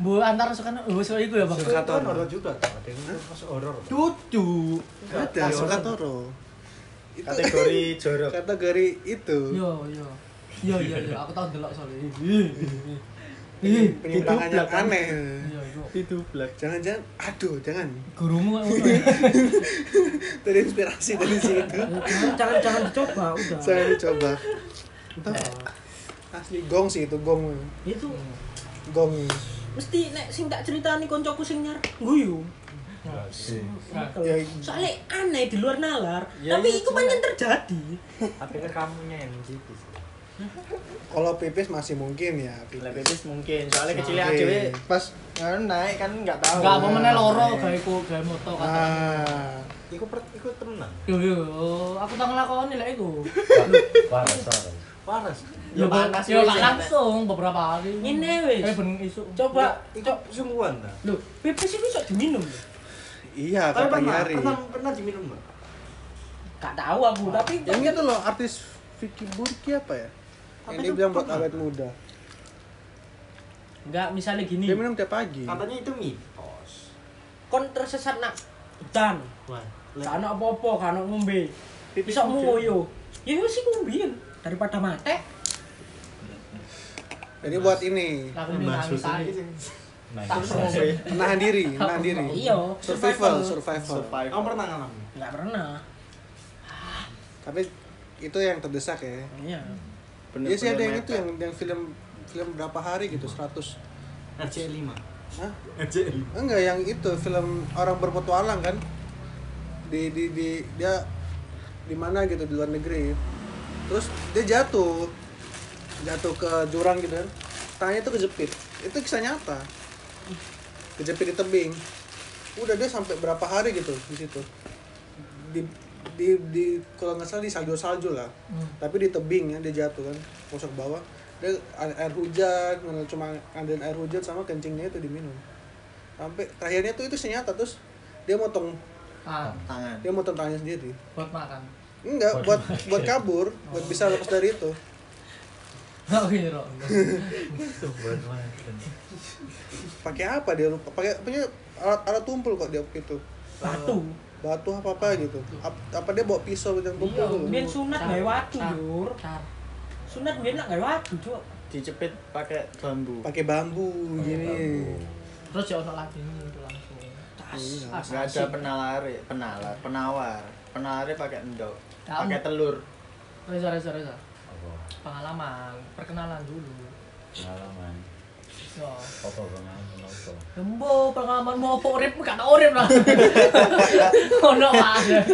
Bu antara Sukan oh soal itu ya, Bang. Itu kan Sukatoro. horor juga. Ada yang masuk horor. Dudu. Ada Sukatoro. Kategori jorok. kategori itu. Yo yo. Yo yo yo, aku tahu delok soalnya. Ini penyimpangan yang Didublak, kan? aneh. Iya, iya. Itu black. Jangan-jangan, aduh, jangan. Gurumu kan. Terinspirasi dari situ. Jangan jangan, jangan dicoba udah. Saya dicoba. Entah. Asli gong sih itu gong. Itu Gong. mesti nek sing tak ceritani koncoku sing nyar guyu. Enggak sih. Ya, Soalnya aneh di luar nalar, Ya, tapi iya, itu pancen terjadi. Tapi kan kamunya yang gitu sih. Kalau pipis masih mungkin ya. Lah pipis mungkin, soalnya kecilnya dhewe pas ngono naik kan enggak tahu. Enggak apa meneh loro gawe ku gawe moto kata. Ah. Iku per, iku temenan. Yo yo, aku tak nglakoni lek iku. Waras, waras. Waras. Yo panas yo langsung beberapa hari. Ngene wis. Eh ben isuk. Coba Iku sungguhan ta. Loh, pipis itu bisa diminum. Iya, pernah, hari. pernah, pernah diminum Mbak? Gak tahu aku, tapi Yang itu loh artis Vicky Burki apa ya? Yang dia bilang buat awet muda. enggak misalnya gini. Dia minum tiap pagi. Katanya itu mitos. Kon tersesat nak hutan. Wah. Ono apa-apa, ono ngombe. Bisa ngoyo. Ya wis iku mbiyen daripada mate. Jadi buat ini ini. Nah, ngombe. menahan diri, menahan diri. Iya, Survival, survival. Survive. Kamu pernah ngalamin? Enggak pernah. Tapi itu yang terdesak ya Iya. Iya sih ada yang itu yang yang film film berapa hari gitu 100 RC5 Hah? RC5 Enggak yang itu film orang berpetualang kan? Di di di dia di mana gitu di luar negeri. Terus dia jatuh. Jatuh ke jurang gitu kan? Tangannya itu kejepit itu kisah nyata. Kejepit di tebing. Udah dia sampai berapa hari gitu di situ. Di di di kalau nggak salah di salju salju lah tapi di tebing ya dia jatuh kan masuk ke bawah. Dia air, air hujan cuma ngandelin air hujan sama kencingnya itu diminum. Sampai terakhirnya tuh itu senyata terus dia motong ah. Tangan. dia motong tangannya sendiri. Buat makan? Enggak buat buat kabur buat bisa lepas dari itu. Oh iya buat pakai apa dia? Lupa pakai punya alat alat tumpul kok dia waktu itu. Batu. Batu apa apa gitu. Ap- apa dia bawa pisau gitu yang tumpul Iya, sunat gawe watu, Jur. Sunat nak gawe watu, Cuk. dicepit pakai bambu. Pakai bambu gini. terus ya ono lagi itu langsung. Iya. tas nggak ada penalar penalar penawar. Penawar pakai endok pakai telur. Reza Reza Reza. Apa? pengalaman perkenalan dulu. Pengalaman. Apa pengalaman apa? Embo pengalaman mau apa urip gak tau urip lah. Ono ada.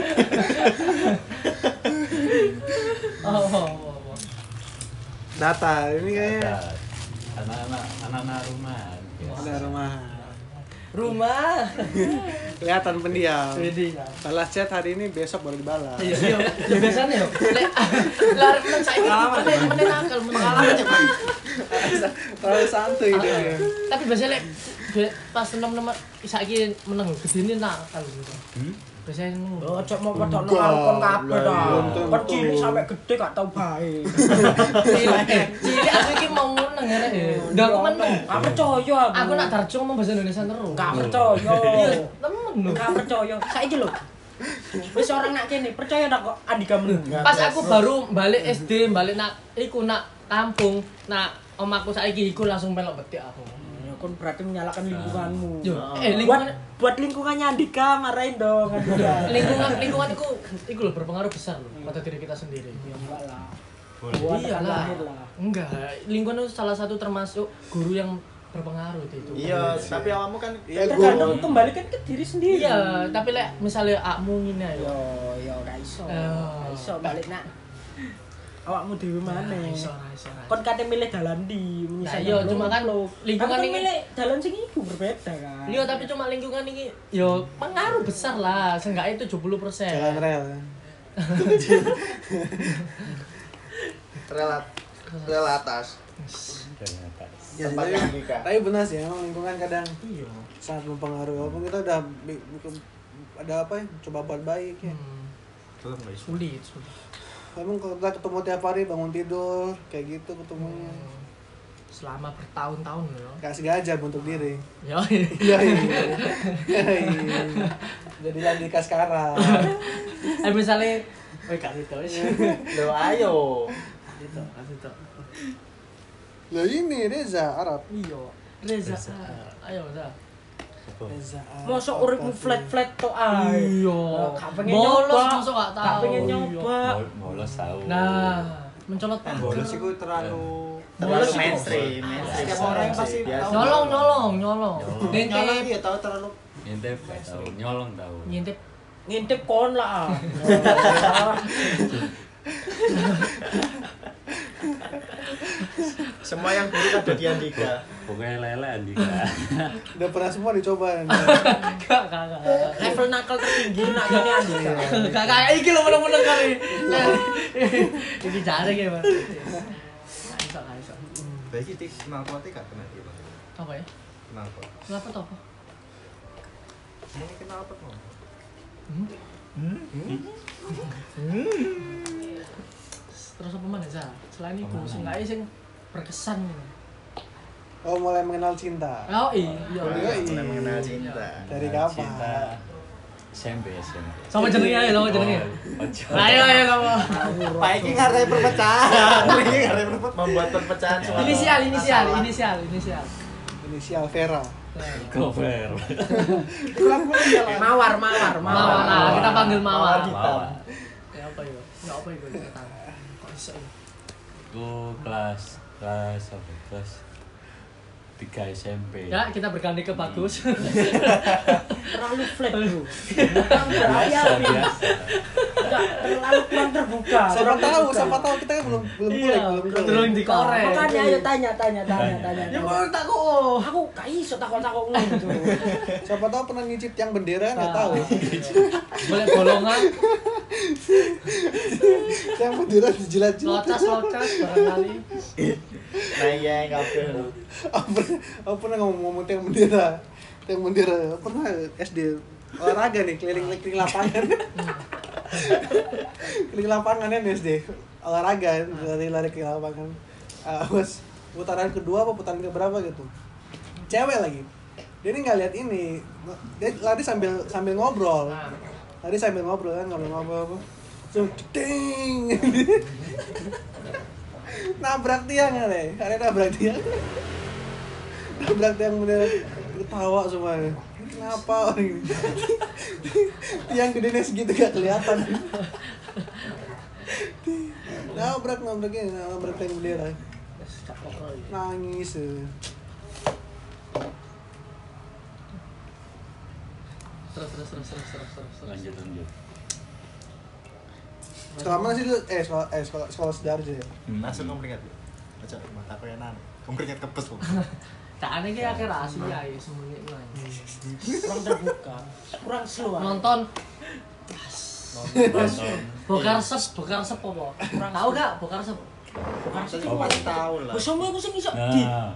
Oh, oh, oh, data ini kayaknya Ada anak-anak anak-anak rumahan. biasa. ada rumah Rumah. kelihatan pendiam Jadi. balas chat hari ini besok baru dibalas Iya, iya. Ya biasanya yo. Lek lari men saiki men men nakal men pengalaman terlalu santuy dia Tapi biasanya pas temen-temen saiki meneng gedene nakal gitu. Biasanya neng. Oh, cok mau kabeh Lah, ta. belum tentu. Kon cilik sampai gede gak tau bae. Cilik cilik aku iki mau meneng ya rek. Ndak aku meneng. Gak percaya aku. Aku nak darjo ngomong bahasa Indonesia terus. gak percaya. Temen lho. Gak percaya. Saiki lho. Wis orang nak kene percaya tak kok Andika meneng. Pas aku baru balik SD, balik nak iku nak kampung, nak omaku saiki iku langsung melok betik aku. Ya kon berarti menyalahkan lingkunganmu. Yo, Nah. eh buat lingkungan buat lingkungannya Andika marahin dong lingkungan lingkungan iku iku lho berpengaruh besar loh pada diri kita sendiri. Ya enggak lah. boleh Buat Iya akan lah. lahir lah. Enggak, lingkungan itu salah satu termasuk guru yang berpengaruh di itu. iya tapi awakmu kan Iya, gua- Tergantung kembalikan ke diri sendiri. Iya, tapi lek misalnya akmu ngene ayo. Yo yo gak iso. Oh. Gak iso balik nak. Awakmu dhewe ra iso, ra iso. Kon kate milih dalan di Nah, menyisihkan iya, cuma kan lingkungan Kan ini milih dalan sing iku berbeda kan. Iya, tapi cuma lingkungan ini yo pengaruh besar lah, seenggaknya 70%. jalan rel relat rel atas Ternyata. ya, tempat tapi, tapi benar sih emang lingkungan kadang Iya. sangat mempengaruhi walaupun kita udah ada apa ya coba buat baik ya Hmm, sulit, sulit. Emang kalau kita ketemu tiap hari bangun tidur kayak gitu ketemunya Selama bertahun-tahun loh. kasih gajar untuk diri Ya, iya iya Iya. jadi lagi kas sekarang eh misalnya Woi kasih tau sih. lo ayo Kasih tau, kasih tau. lo ini Reza Arab Iya. Reza. Reza. Ayo, Reza. Mosok uripmu flat-flat tok ae. Iya. Gak pengen nyoba. mosok gak tahu. Gak pengen Iya. nyoba. Bol- Bolos tahu. Nah, mencolot bolos itu terlalu terlalu mainstream mainstream Setiap orang pasti nyolong, nyolong, nyolong. Nyolong. Ngintip, nyolong dia tahu terlalu Ngintip gak tahu, nyolong tahu. ngintip. Ngintip kon lah. semua yang buruk ada di Andika Pokoknya lele Andika. udah pernah semua dicoba gak, gak. Level nakal tertinggi nak ini Andika. Gak kayak iki lho meneng-meneng kali. Iki ki, Pak. Gak iso, iso. baik itu knalpotnya gak kena gitu Apa ya? knalpot Kenapa tuh apa? ini knalpot mau Terus apa mana Za? Selain itu, mana? seenggaknya sing berkesan gitu. oh mulai mengenal cinta Oh iya. Iya, iya. mulai mengenal cinta dari Cinta. kapan SMP, SMP. Sama jenenge aja, sama jenenge. Oh, ojo. Ayo ayo kamu. Pak ini ngarep perpecahan ini ngarep perpecahan membuat perpecahan suara. Inisial, inisial, inisial, inisial. inisial Vera Cover. Mawar, mawar, Mawar, nah, kita panggil Mawar Mawar. hitam. Ya apa ya? Ya apa itu ya? Aku kelas kelas apa? Kelas 3 SMP. Ya, kita berganti ke bagus. terlalu flat bro biasa. Enggak, terlalu kurang terbuka Siapa tahu, siapa tahu kita kan belum belum Iya, mulai, belum belum dikorek. makanya ayo tanya tanya tanya Tanya. Ya mau tak kok. aku gak iso takut ngono tuh Siapa tahu pernah ngicip yang bendera nggak Nah. tahu. Boleh bolongan, yang bendera dijilat-jilat. locas locas barangkali. Nah iya kabeh. Aku pernah, ngomong-ngomong tiang bendera, tiang bendera. Pernah SD olahraga nih keliling keliling lapangan. keliling lapangan ya nih SD olahraga lari-lari ke lapangan. Ah, pas putaran kedua apa putaran keberapa gitu. Cewek lagi. Dia ini nggak lihat ini. Dia lari sambil sambil ngobrol. Nah, Tadi sambil ngobrol kan, ngobrol-ngobrol apa. So, ting. nabrak tiang ya, deh. Ada nabrak tiang. Nabrak tiang bener ketawa semuanya. Kenapa orang ini? tiang gedenya segitu gak kelihatan. nabrak nabraknya nabrak tiang bendera. ya. Nangis. Terus terus terus terus terus terus. terus. Lanjut lanjut. Sekolah mana sih lu? Eh, sekolah eh sekolah sekolah Sidoarjo ya. Langsung kamu keringat. Aja mata aku enak. Kamu keringat kepes loh. Tak aneh ki akhir rahasia ya semuanya mulai. kurang terbuka kurang slow ah. Nonton Nonton. bokar sep, bokar sep apa? Tahu gak bokar sep? sih Oh, pasti tahu lah. Semua aku sing iso di Nah,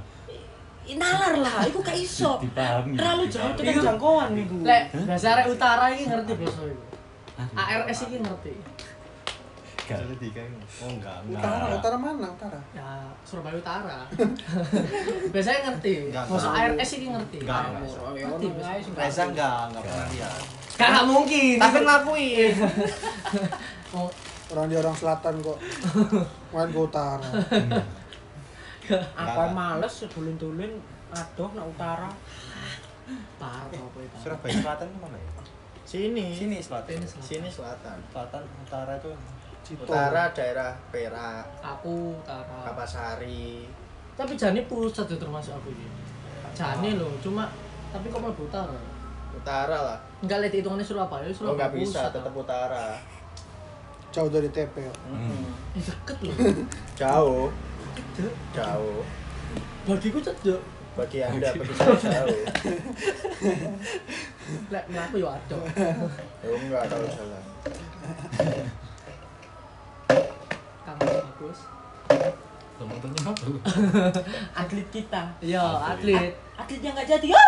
nalar lah iku gak iso terlalu jauh dipahami. dengan jangkauan niku Lek bahasa utara iki ngerti basa iku. ARS iki ngerti. Gak. Jadi tiga ini. Oh enggak, Utara, enggak. utara mana? Utara. Ya Surabaya Utara. Biasanya ngerti. Tahu. ARS iki ngerti. Nggak, Ngerti, nggak. ngerti. Reza enggak, enggak pernah lihat. Gak mungkin. tapi ngelakuin Oh, Orang di orang selatan kok. Main ke utara. apa males dulin-dulin aduh nak utara parah apa itu. Surabaya Selatan mana ya? sini Sini selatan. Ini selatan. Sini selatan. Selatan utara itu Cito. utara daerah Perak, Aku Utara. Kapasari. Tapi Jani pusat itu termasuk aku ini. Jani loh, cuma tapi kok mau Utara? Utara lah. Enggak lihat hitungannya Surabaya, Oh Surabaya enggak bisa, pusat. tetap utara. Jauh dari TP. ya. Hmm. Eh, deket loh. Jauh. Jauh. Bagiku cedek. Bagi Anda, bagi saya jauh. Lek mlaku yo ada. Oh enggak kalau jalan. Kamu bagus. Temen-temen apa atlet kita Iya, atlet. atlet yang nggak jadi ah!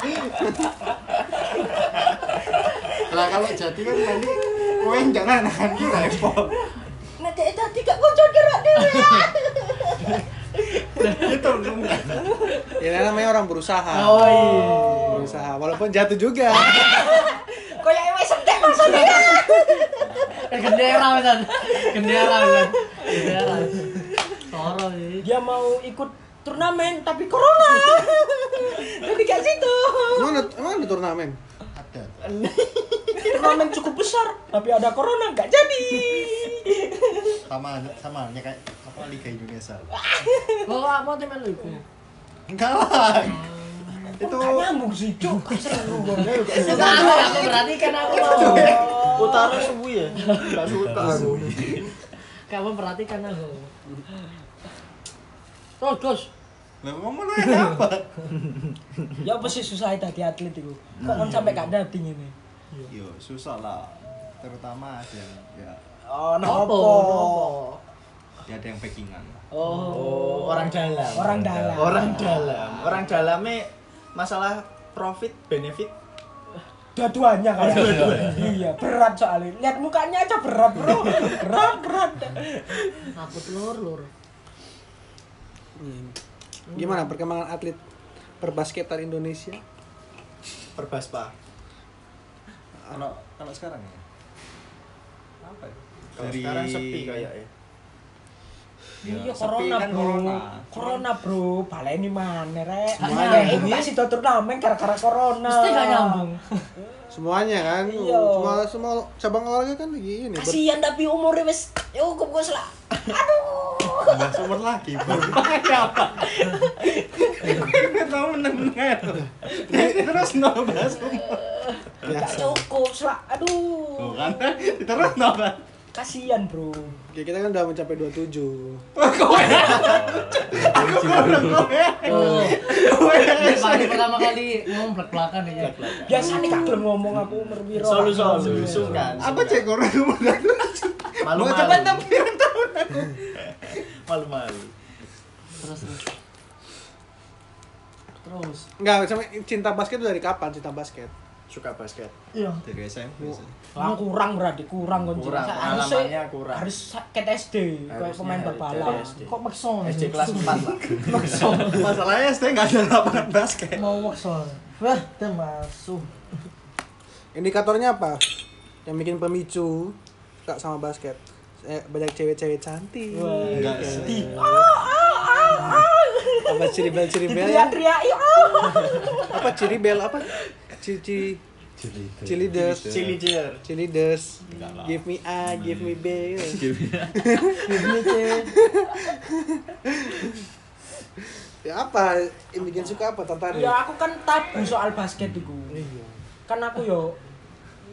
Lah kalau jadi kan nanti kowe jangan akan ki repot. nah kayak tadi gak muncul gerak dhewe Itu dong. Ya namanya orang berusaha. Oh iya. Berusaha walaupun jatuh juga. kayak ewe sedek maksudnya Gendera kan. Gendera kan. Gendera. Toro sih. dia mau ikut turnamen tapi corona jadi kayak situ Emang ada, emang ada turnamen? Ada. turnamen cukup besar tapi ada corona nggak jadi Sama sama halnya kayak apa Liga Indonesia. Kok mau temen lu? Enggak lah. Itu Nggak nyambung sih cuk berarti kan aku mau. utara subuh ya. Enggak suka. Kamu perhatikan aku. Terus, terus. Lah ngomong lu yang apa? ya apa sih susah tadi atlet itu kok kan sampai gak dating ini Yo susah lah. Terutama ada yang ya oh Nopo? Dia ada yang packingan. Oh, orang dalam orang dalam Orang dalam. Orang dalamnya masalah profit benefit dua-duanya kan iya berat soalnya lihat mukanya aja berat bro berat berat Aku telur, lur. Hmm. Gimana perkembangan atlet perbasketan Indonesia? perbaspa. Kalau kalau sekarang ya? Apa ya? Kalau Dari- sekarang sepi kayak ya. Iya Sepi corona kan bro. corona. Corona bro, baleni mana rek. Semuanya. Semuanya ini masih do turnamen gara-gara corona. Mesti gak nyambung. Semuanya kan. Iya. Semua semua cabang olahraga kan lagi ini. ber- Kasihan tapi umurnya wis ya cukup wis lah. Bahas umur lagi, Bang. Enggak tahu meneng-meneng. Terus no bahas umur. Gak cukup. Aduh. Tuh kan, terus no kan. Kasihan bro. Oke, kita kan udah mencapai 27. Oh. Ini baru pertama kali ngomong belak-belakan ya. Biasanya gak gelem ngomong aku umur piro. Solu solu, sungkan. Apa cek orang umur Malu Mau malu. coba enam pirang tahun aku. Malu malu. Terus terus. Terus. Enggak, sama cinta basket itu dari kapan cinta basket? Suka basket Iya. dari SMP sih. Lah kurang berarti kurang kan Kurang, pengalamannya kurang. harus ket SD kayak pemain. SD. Kok maksa? SD kelas 4 lah. Masalahnya SD nggak ada lapangan basket. mau maksa. Wah, termasuk. Indikatornya apa? Yang bikin pemicu suka sama basket. Eh, banyak cewek-cewek cantik. Enggak sih. Apa ciribel ciribel? Teriak-teriak ya. Apa ciribel apa? Cici. Chili cheer. Cheerleaders. Give me A, give me B. ya apa? Yang bikin suka apa? Tertarik? Ya aku kan tabu soal basket iku. Iya. Kan aku yo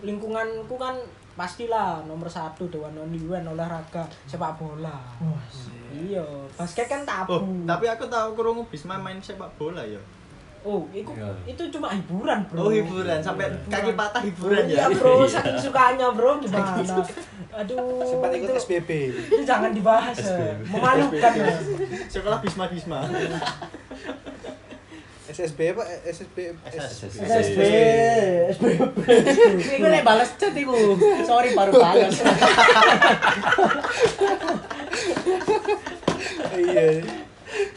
lingkunganku kan pastilah nomor satu dewan onlywan olahraga sepak bola. Iya, basket kan tabu. Oh, tapi aku tahu kurungu Bisma main sepak bola ya. Oh, itu, Iya. itu cuma hiburan, bro. Oh, hiburan sampai kaki patah hiburan Iya, ya. bro, saking sukanya, bro, gimana? Aduh, Sempat ikut itu, SBB. itu jangan dibahas, ya. memalukan. ya. Sekolah Bisma Bisma. SSB apa? SSB. SSB, SBB. Iku nek balas chat iku. Sorry baru balas. Iya.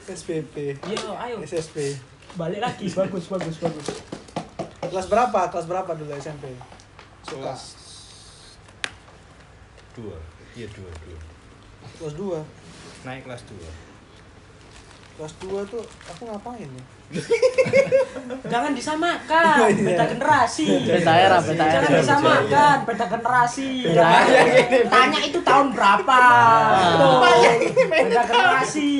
SBB. Iya, ayo, SSB. Balik lagi, bagus, bagus, bagus. Kelas berapa? Kelas berapa dulu SMP? Suka. Kelas dua. Iya dua dua. Kelas 2. Naik kelas dua. Kelas 2 tuh aku ngapain ya? Jangan disamakan, beda generasi. Beda era, beda era. Jangan disamakan, beda generasi. Tanya itu tahun berapa? Tuh, beda generasi.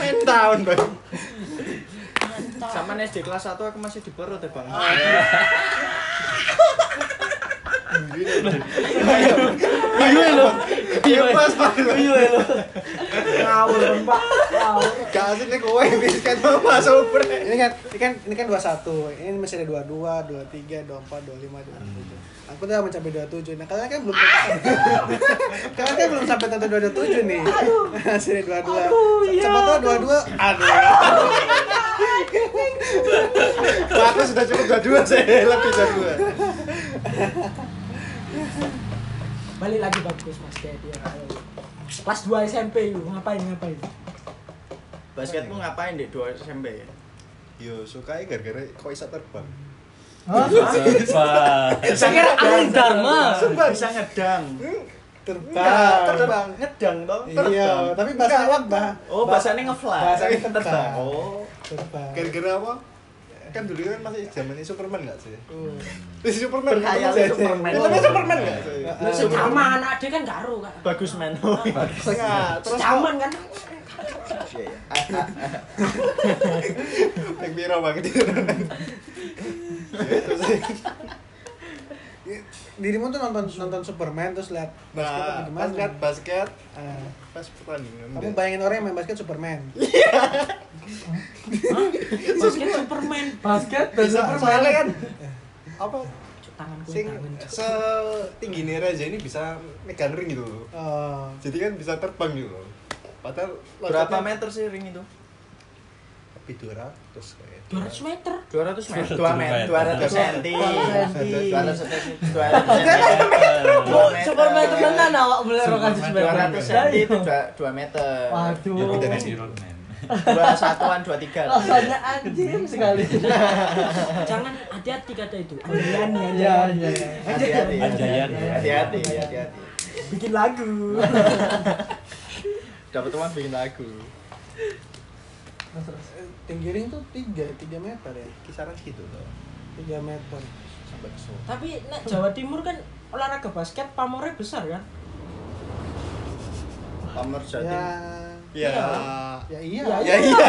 Main tahun, Bang. Sama SD kelas 1 aku masih di perut ya, Bang. Iya. Iya mama super. Ini kan ini kan ini kan 21. Ini masih ada 22, 23, 24, 25, 27. Aku udah mencapai 27. Nah, kalian kan belum Kalian kan belum sampai tentu 27 nih. Masih ada 22. Aduh, iya. Siapa tahu 22 aduh. Aku sudah cukup dua-dua sih, lebih dua. Balik lagi bagus Mas Ded ya. Kelas 2 SMP yuk, ngapain ngapain? Basketmu ngapain di 2 SMP ya? Yo, suka gara-gara kok bisa terbang. Saya kira angin Dharma. Bisa ngedang. Terbang. Enggak, terbang, ngedang toh. Iya, terbang. tapi bahasanya bah. Oh, bahasanya ngefly. Bahasanya terbang. Oh. Terbang. Gara-gara apa? Kan dulu kan masih zamannya Superman nggak sih? Terus Superman. Berkhayal Superman. Itu Superman nggak sih? Lu sejaman ade kan garo kan. Bagus men. Oh, Enggak, terus Sejaman kan. Iya ya. Yang piro banget itu. Ya itu sih. Dirimu tuh nonton nonton Superman terus lihat basket Nah, gimana? pas lihat basket, Ah, pas pertandingan. kamu bayangin orang yang main basket Superman. Basket Superman. Basket bisa soalnya kan apa Tanganku sing tangan. setinggi nih Reza ini bisa megang ring gitu loh. Oh, Jadi kan bisa terbang gitu loh. Padahal Berapa loncatnya meter sih ring itu? Lebih 200 kayak. 200 meter. 200 meter. 200 2 meter. 200 cm. 200 200 cm. 200 cm. Superman temenan awak boleh rokan Superman 200 cm itu 2 meter. Waduh. Ya roadman. Dua satuan, dua tiga. Rasanya anjing sekali. Jangan hati-hati kata itu. Iya, anjani. iya. Hati-hati. Anjayan. Hati-hati, hati-hati. bikin lagu. Dapat teman bikin lagu. Eh, tinggi ring tuh tiga tiga meter ya Kisaran gitu loh. tiga meter Sampai ke. Tapi nek Jawa Timur kan olahraga basket pamornya besar kan? Pamer ya jadi. Iya. ya iya Ya, ya iya.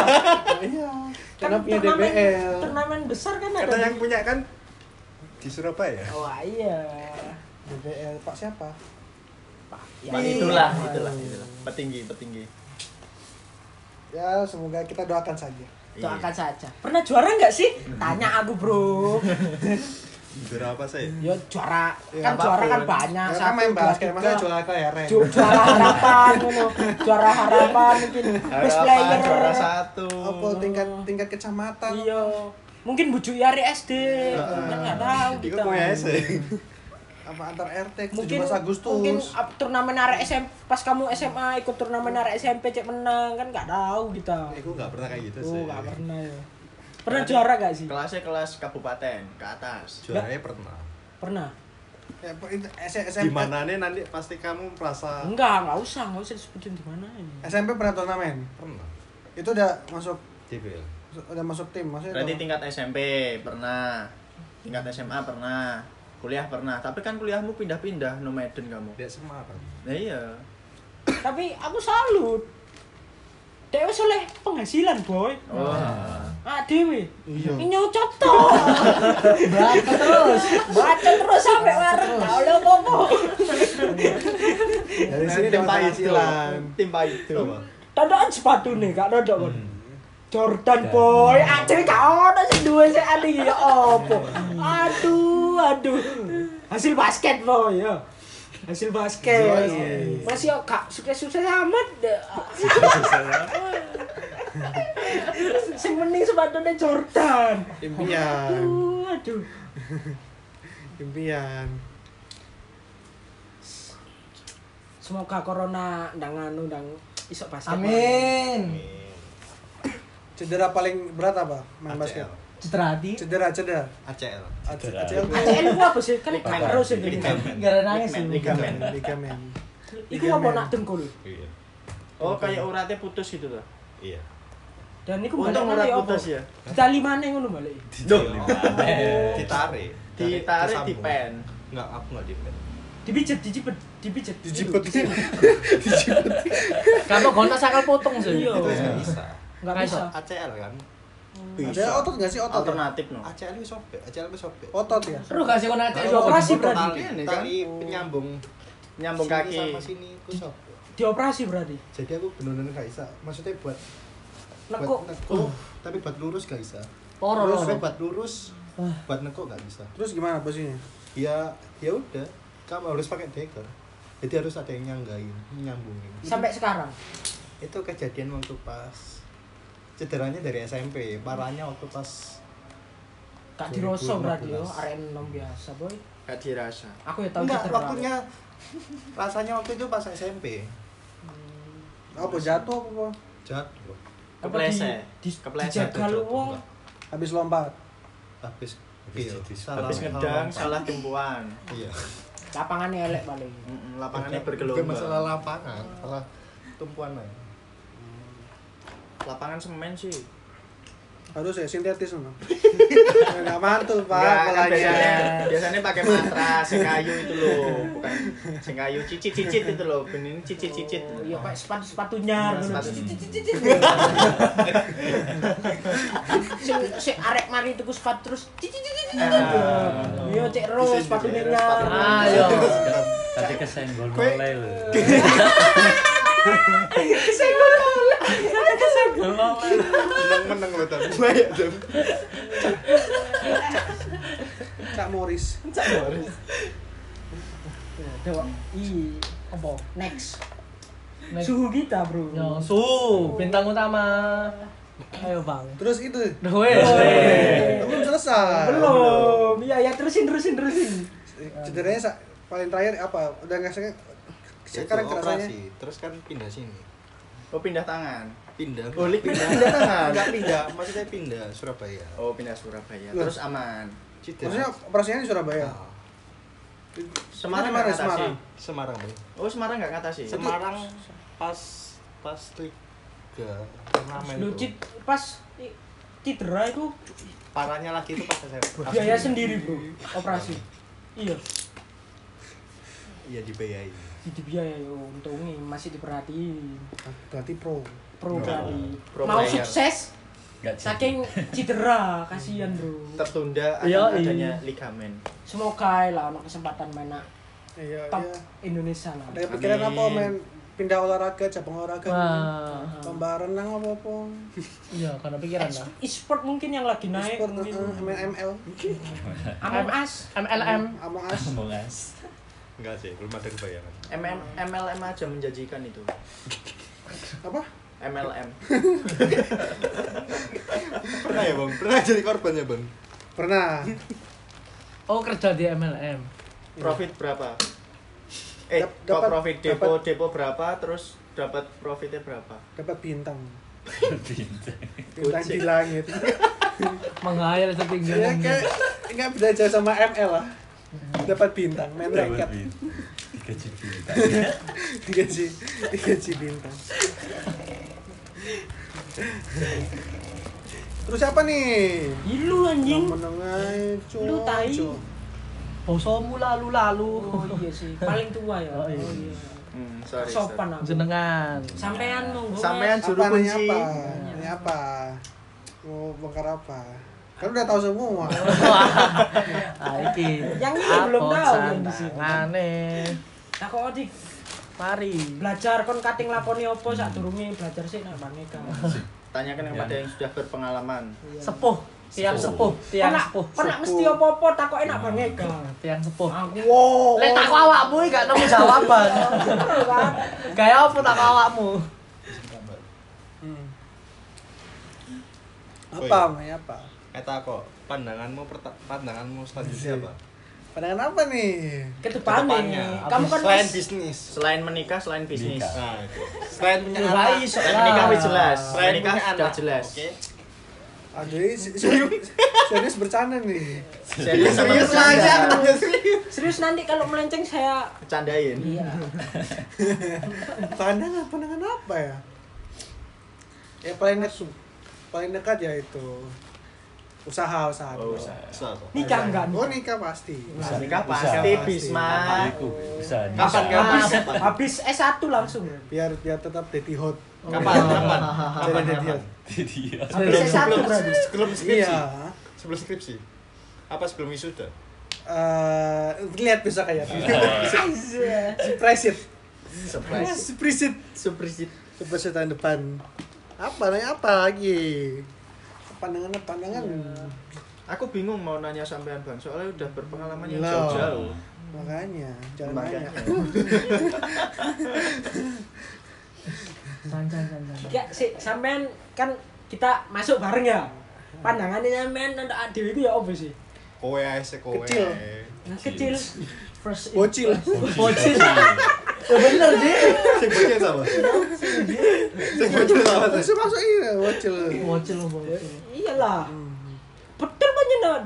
iya Kan karena punya turnamen- DBL Turnamen besar kan ada. Karena di- yang punya kan di Surabaya. Wah iya. DBL pak siapa Pak, Ya, ya, itulah, Iya. itulah, itulah. Petinggi, petinggi. ya semoga kita doakan saja Doakan saja. Pernah juara nggak sih? Tanya aku bro. Berapa sih? Ya juara, Ya, kan juara kan banyak. ya, Satu, main basket masa juara kelereng Ju- juara harapan, ngono. juara harapan mungkin best player. Harapan juara satu. apa tingkat tingkat kecamatan Iya. Mungkin bujuk Yari SD. Nggak tahu kita. Apa antar RT Mungkin 17 Agustus mungkin ap- turnamen arek SMP pas kamu SMA ikut turnamen arek SMP cek menang kan nggak tahu kita. Aku nggak pernah kayak gitu Oh, sih. nggak pernah ya. Pernah juara gak sih? Kelasnya kelas kabupaten ke atas. Juaranya pernah. Pernah. ya, SMP Gimana nih nanti pasti kamu merasa Enggak, enggak usah, enggak usah disebutin di mana ini. SMP pernah turnamen pernah. itu udah masuk DBL. udah masuk tim maksudnya Berarti tingkat SMP pernah. Tingkat SMA pernah. Kuliah pernah. Tapi kan kuliahmu pindah-pindah Nomaden kamu. Dia Semarang. Nah, iya. Tapi aku salut. Dewe oleh penghasilan, boy. Oh. Ah, Dewi. Iya. Ini nyocot toh. Baca terus. Baca terus sampai warung. Enggak oleh apa-apa. dari sini tim dapat pahit penghasilan Tim pahit itu. Tandaan sepatu nih, gak dodok kan. Jordan boy, aceh gak ono sing duwe sik adi ya opo. Aduh, aduh. Hasil basket boy ya. Hasil basket. Yoi. Masih yo gak sukses-sukses amat. Sing mending sepatunya Jordan. impian Aduh, aduh. impian Semoga corona ndang anu ndang isok basket. Amin. Cedera paling berat apa main ACL. basket Citra hati. cedera cedera ACL. ACL ACL itu apa sih? Kan Ligamen. terus ini. Ligamen. Gara nangis Ligamen, lu. ligamen. ligamen Iku apa nak dengkul? Iya. Oh, kayak uratnya putus gitu loh. Iya. Dan iku Untung balik urat nanti apa? putus ya. Ditali mana ngono balik? Ditarik. Ditarik di Disambung. pen. Enggak, aku enggak di pen. Dipijet, dijipet, dipijet. dijipet Kamu gonta sakal potong sih. Iya. Bisa. Enggak Nggak bisa. ACL kan? ada otot nggak sih otot ya? Alternatif no. ACL itu sobek, ACL itu sobek. otot ya Terus kasih kau nanti Di operasi berarti. Ini kan Tali penyambung nyambung sini kaki. sama sini itu sobek. Dioperasi berarti. Jadi aku benar-benar gak bisa. Maksudnya buat Neko. buat neko, tapi buat lurus gak bisa. Poro Terus loro. buat lurus, buat neko gak bisa. terus gimana posisinya Ya, ya udah. Kamu harus pakai deker. Jadi harus ada yang nyanggain, nyambungin. Sampai sekarang. Itu kejadian waktu pas cederanya dari SMP, parahnya waktu pas Gak diroso berarti yo, 2015. arek enom biasa, boy. Gak dirasa. Aku ya tahu enggak cedera. waktunya rasanya waktu itu pas SMP apa jatuh apa apa? jatuh Kepleset. di, di, Kepleset. dijaga lu wong. habis lompat habis Iya, salah Habis ngedang, salah tumpuan. iya Lapangannya elek paling. Lapangannya bukan bergelombang. masalah lapangan salah tumpuan aja Lapangan semen sih. harus ya sintetis no nggak mantul pak Enggak, kan biasanya, biasanya pakai matras, sing kayu itu loh, bukan sing kayu cicit-cicit itu loh, ben ini cicit-cicit. Oh, Iya, kayak sepatu sepatunya. Nah, sepatu. Sing sing arek mari tuku sepatu terus cicit cicit. Ah. Iya, cek ro sepatunya nyar. Ayo. Tadi kesenggol mulai lho. Kesenggol. Kesenggol mulai. menang menang lo tapi banyak dong cak Morris Dewa. Ih, apa? Next. Next. Suhu kita, Bro. Yo, su, bintang utama. Ayo, Bang. terus itu Weh. belum selesai Belum. Iya, ya terusin terusin terusin. cederanya sa- paling terakhir apa udah nggak sekarang sekarang kerasanya terus kan pindah sini Oh pindah tangan. Pindah Oh, pindah, pindah pindah tangan. enggak pindah maksudnya pindah Surabaya Oh pindah Surabaya. Loh. Terus aman. Cedera. maksudnya operasinya di Surabaya Nah, Semarang Itu di mana, nggak ngatasi. Semarang? Semarang bang Oh Semarang nggak ngatasi. Semarang pas pas liga turnamen Lu tuh. cit pas cedera itu parahnya lagi itu pas saya biaya sendiri bro operasi. Iya, iya dibiayai jadi biaya yo untungnya masih diperhatiin. Berarti pro. Pro berarti. Pro Mau player. sukses Enggak saking cedera kasihan bro. tertunda Iya, iya. adanya ligamen. Semoga lah ada kesempatan main Iya, top iya. Indonesia lah. Ada pikiran apa main pindah olahraga, cabang olahraga. Tambah renang apa apa. Iya, karena pikiran lah. E-sport mungkin yang lagi naik Sport, mungkin. eh, main ML. Among Us. MLM. Among Us. Enggak sih belum ada kebayangan MM, MLM aja menjanjikan itu. Apa? MLM. pernah ya bang pernah jadi korban ya bang Pernah. Oh, kerja di MLM. Profit berapa? Eh, dapat- profit depo depo berapa terus dapat profitnya berapa? Dapat bintang. Bintang. Bintang di langit. Menghayal setinggi ya kayak nggak beda jauh sama ML lah. Dapat bintang, main raket. Digaji bintang. Digaji, digaji bintang. Terus siapa nih? Ilu anjing. Yang menengah Lu tai. Bosomu lalu-lalu. Oh iya sih, paling tua ya. Oh, Oh iya. iya. Hmm, sorry. Sopan aku. Jenengan. Sampean monggo. Sampean juru nanya kunci. apa? Nanya apa? Mau bongkar apa? Kan udah tahu semua. Ah, iki. Yang ini belum tahu yang di sini. Aneh. Nah kok di Mari. belajar kon kating lakoni apa sak durunge belajar sih nak maneka. Tanyakan kepada yang sudah berpengalaman. Sepuh. Tiang sepuh. Kon Tiang sepuh. kon nak mesti apa-apa takoke nak maneka. Tiang sepuh. Aku Wow. Lek tak awakmu iki gak nemu jawaban. Kayak apa tak awakmu? Hmm. Apa? Nanya apa? Eta kok pandanganmu pandanganmu selanjutnya apa? Pandangan apa nih? Ke depannya Ke depannya, kamu kan selain bisnis Selain menikah, selain bisnis. nah itu. selain punya Ya, anak Selain menikah wis jelas. selain menikah sudah jelas. oke Aduh, ini se- serius, serius bercanda nih. Serius serius aja serius serius nanti kalau melenceng saya Bercandain. iya. Pandangan, pandangan apa ya? Ya paling dekat, paling dekat ya itu usaha usaha. Oh, usaha. Usaha? Nikah enggak? Oh nikah pasti. Nikah Usaha. pasti Pasti. Bisma. Bisa. Kapan, kapan? Habis, habis S1 langsung. Biar biar tetap daddy hot. kapan kapan Jadi daddy hot. Habis S1 sebelum skripsi Iya. sebelum skripsi apa sebelum wisuda Eh, lihat besok aja. Surprise it. Surprise. Surprise it. Surprise. Surprise it tahun depan. Apa nanya apa lagi? Pandangan pandangan. Aku bingung mau nanya sampean bang, soalnya udah berpengalaman yang jauh-jauh. Makanya jangan Makanya. nanya. Ya, si sampean kan kita masuk bareng ya. Pandangannya sampean untuk adik itu ya apa sih? kowe ae se kowe Kecil. Yang kecil. First Bocil. Bocil. Ya bener sih. sing bocil sama sing bocil sama Masuk masuk iya bocil. Bocil bocil. Iyalah. Betul banyak nak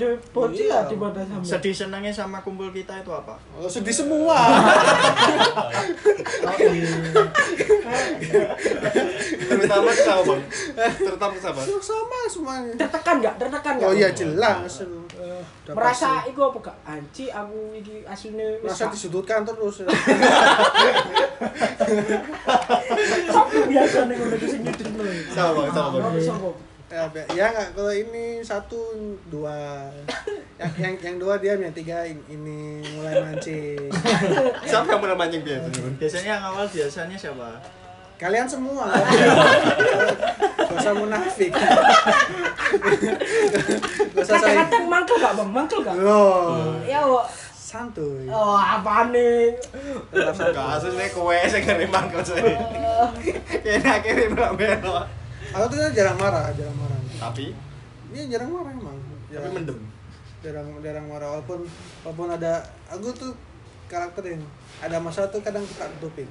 Iya. lah di badan sampean. Sedih senangnya sama kumpul kita itu apa? Oh, sedih semua. terutama ke sama bang terutama ke sama sama semuanya. Tertekan enggak? Tertekan enggak? Oh iya jelas. Udah Merasa iku apa gak? Anci aku iki asline merasa disudutkan terus. Sopo biasa nih sing nyudutno. sama sama ya, ya nggak kalau ini satu dua. Yang yang yang dua diam yang tiga in- ini mulai mancing. Siapa yang pernah mancing biasanya? Biasanya yang awal biasanya siapa? kalian semua. Gak usah munafik. Gak usah saling Kadang-kadang mangkel gak bang? Mangkel gak? loh. Ya kok. santuy. Oh apa nih? santuy kasusnya kowe sing ngene mangkel saya kena kirim ramelo aku tuh jarang marah jarang marah tapi ini jarang marah emang tapi jarang, mendem jarang jarang marah walaupun walaupun ada aku tuh karakter yang ada masalah tuh kadang suka tutupin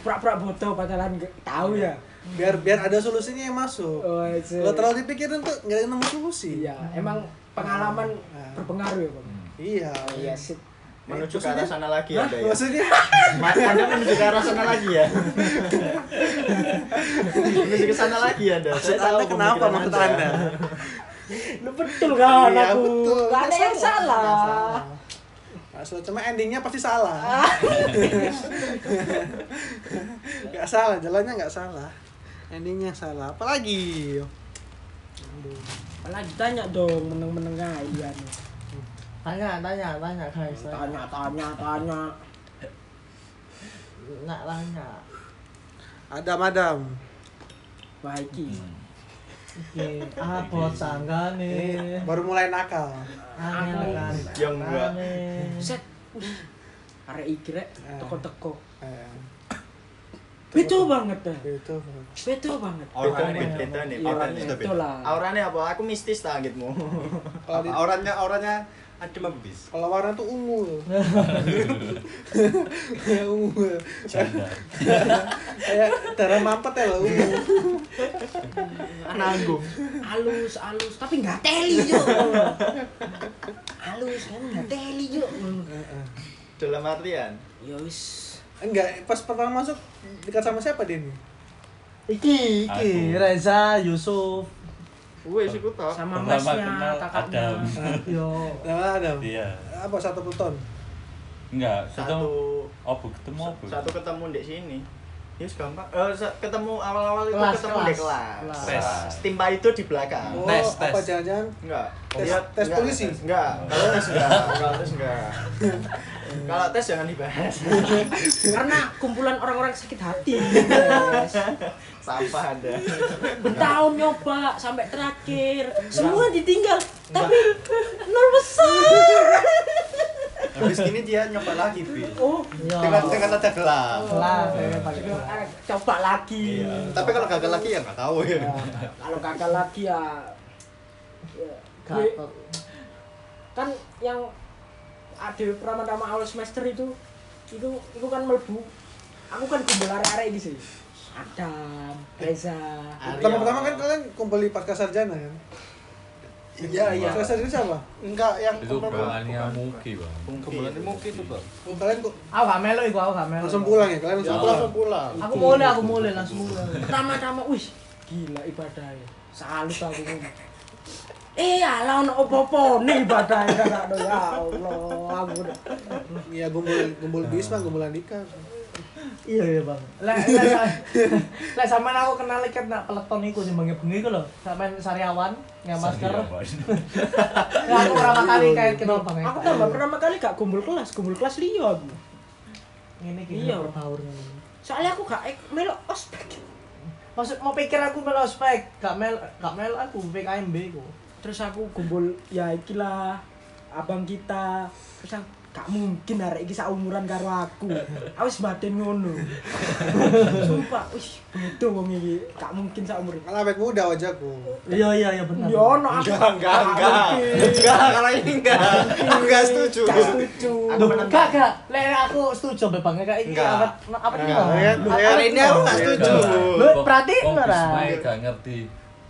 Pura-pura bodoh padahal nggak tahu ya. biar biar ada solusinya yang masuk Oh, itu. kalau terlalu dipikirin tuh nggak nemu solusi Iya, emang pengalaman Nah. berpengaruh ya bang. Iya. Iya sih. Menuju ke arah sana lagi Anda ya. Maksudnya Ma- Anda menuju ke arah sana lagi ya. menuju ke sana lagi Anda. maksud Saya tahu Anda kenapa maksud Anda? Lu betul kan Iya, aku. betul. Gak ada yang salah. Nggak salah. Maksud cuma endingnya pasti salah. Gak salah, jalannya nggak salah. Endingnya salah. Apalagi? Aduh. Apalagi tanya dong meneng-meneng kalian. Tanya, tanya, tanya guys. Tanya, tanya, tanya. Nak tanya. Adam, Adam. Baiki. Oke, ah bos sangga nih. Baru mulai nakal. Angel kan. Yang enggak. Set. Arek iki rek Eh. teko-teko. Eh, Betul banget dah. itu. Betul banget. Auranya beda nih. Iya, Auranya sudah betul beda. lah. Auranya apa? Aku mistis targetmu. Kalau di- Auranya auranya adem apa bis? Kalau warna tuh ungu. Kayak ungu. Kayak darah mampet ya loh ungu. Nanggung. Halus, halus, tapi nggak teli jo. halus, kan nggak teli jo. Dalam artian Ya wis. Enggak, pas pertama masuk dekat sama siapa dia nih? Iki, iki, Reza, Yusuf. Wes iku toh. Sama Pertama masnya, kakaknya. Adam. Yo. Nah, Adam. Iya. Apa satu pluton? Enggak, Satu ketemu oh bu ketemu apa? satu ketemu di sini. Yes gampang. Eh ketemu awal-awal itu Kelas, ketemu di kelas. kelas. Kelas. Tes. Timpa itu di belakang. Oh, Tes, apa tes. jangan-jangan Enggak. Tes- Dia- tes enggak, polisi? tes- Enggak. Kalau tes enggak. Kalau tes enggak. Kalau tes jangan dibahas. Karena kumpulan orang-orang sakit hati. Sampah Anda. Bertahun nyoba sampai terakhir, semua ditinggal. Tapi nol besar. Habis ini dia nyoba lagi bis. Oh. Dengan dengan ada gelang. Ya, pakai Coba- lagi. Iya. Tapi kalau gagal lagi ya nggak tahu ya. Kalau gagal lagi ya, ya Gatot. kan yang ada pertama-tama awal semester itu itu itu kan melebu aku kan kumpul arek-arek ini sih Adam, Reza Pertama-pertama kan kalian kumpul di pasca sarjana kan? Iya iya. Pasca sarjana siapa? Enggak yang Itu bulannya Muki, Bang. Itu mungkin itu bang. Oh, kalian kok Aku gak melo iku, aku gak melo. langsung pulang ya? Kalian langsung Aku pulang? langsung pulang. Aku mulai, aku mulai langsung mulai. pertama-tama wih gila ibadahnya salut aku eh ala ono opo-opo nih ibadahnya ya Allah aku udah Iya, gumbul gumbul Bisma, gumbul Andika. Iya iya bang. Lek lek sa- lek sampean aku kenal iket nak peleton iku sing bengi-bengi iku lho. Sampean sariawan nggak masker. Nah, aku pertama kali kayak kenal bang. aku tambah pertama kali gak kumpul kelas kumpul kelas liya aku Ini Iya. iya soalnya aku gak melok ospek Maksud mau pikir aku melo ospek, gak mel gak mel aku PKMB ku. terus aku kumpul ya iki lah abang kita terus aku gak mungkin arek iki umuran karo aku aku wis batin ngono sumpah wis beda wong iki gak mungkin umuran Kan awet muda wajahku. Iya iya iya benar. Ya ono aku Enggak enggak enggak. Enggak kalau ini enggak. Enggak setuju. Gak setuju. Aduh, gak gak. Lek aku setuju be bang kayak iki Enggak. apa apa nih Enggak. Hari ini aku Bang? nggak setuju. Lu perhatiin kok ora? Bismay gak ngerti.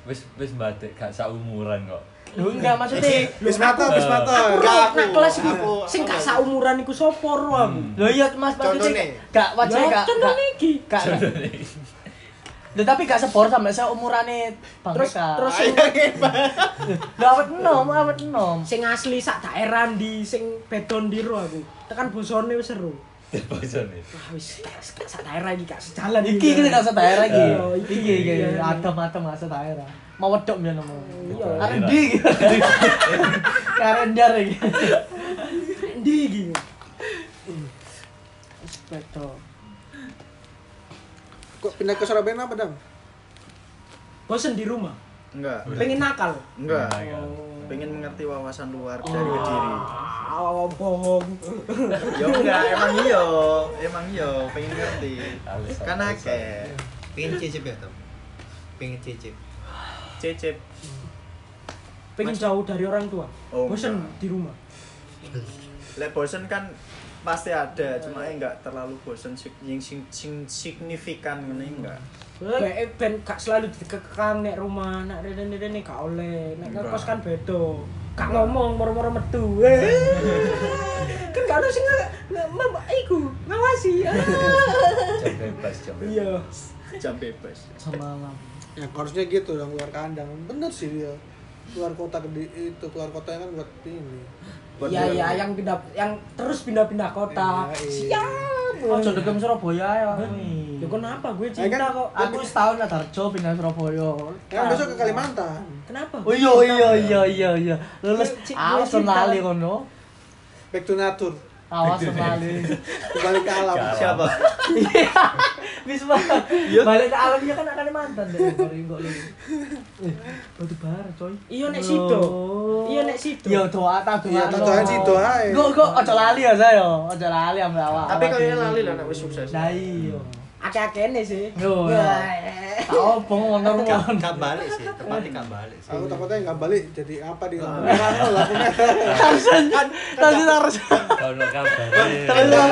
Wis wis batik gak saumuran kok. Lu enggak maksudnya. Bismato, Bismato. Enggak aku. Nah, kelas iki Aku- sing gak nggak- saumuran iku sapa ro aku. Lho iya Mas maksudnya gak wajah gak. contohnya gak- iki. Gak. Lho tapi gak sepor sampe saya umurane Bang Terus Eka. terus sing Lho awet enom, awet enom. sing asli sak daerah di sing bedon di ro aku. Tekan bosone wis seru. Bosone. Wah wis sak daerah iki gak sejalan Iki kita gak daerah iki. Iya, iki. Iki iki Iya. adem-adem gak daerah. Mau wedok biar nomor. Iya. Arendi. Karendar iki. Endi iki? Wis beda. Kok pindah ke Surabaya apa, Dam? Bosen di rumah. Enggak. Pengen nakal. Enggak. Nakal. Pengen mengerti wawasan luar dari Kediri. Ah, bohong. Ya enggak, emang iya, emang iya, pengen ngerti. Kan alasan. akeh. Pengen cicip ya Tom? Pengen cicip. Cecep. Pengen jauh dari orang tua. Oh, Bosen enggak. di rumah. Lek bosen kan pasti ada, cuma eh enggak terlalu bosen yang sing, sing signifikan ngene enggak. Ben ben gak selalu dikekang nek rumah, nek rene-rene gak oleh. Nek ngekos kan beda. Gak ngomong moro-moro metu. Eh. kan gak ada sing nggak mbak iku ngawasi. Ah. Jam bebas, jam bebas. Iya. Jam bebas. Semalam. Ya harusnya gitu dong keluar kandang. Bener sih dia. Keluar kota gede itu keluar kotanya kan buat ini. Buat Iya iya yang pindah yang terus pindah-pindah kota. Iya, iya. Siap. Oh, degem Surabaya ya. Ya kenapa gue Ayo cinta kan- kok. Aku setahun ada Darjo pindah Surabaya. Kan besok ke Kalimantan. Kenapa? Oh iya iya iya iya iya. Lulus awas lali kono. Back to nature. Awas lali. Kembali ke alam. Ke. Siapa? Iya. Bis banget. Balik ke alamnya kan akan mantan deh. Eh, batu bara coy. Iya nek sido. Iya nek sido. Iya doa tak doa. Iya, tak doain sido ae. Kok kok ojo lali ya saya. Ojo lali ambek awak. Tapi kayaknya lali lah nek wis sukses. Nah iya. Akeh-akene sih. Yo. Ya. Tak opo ngono Gak ngono. gak balik sih, tepatnya gak balik sih. Aku takutnya nggak balik jadi apa di lo lampu merah. Tarzan. Harus. Ono kabar. Tarzan.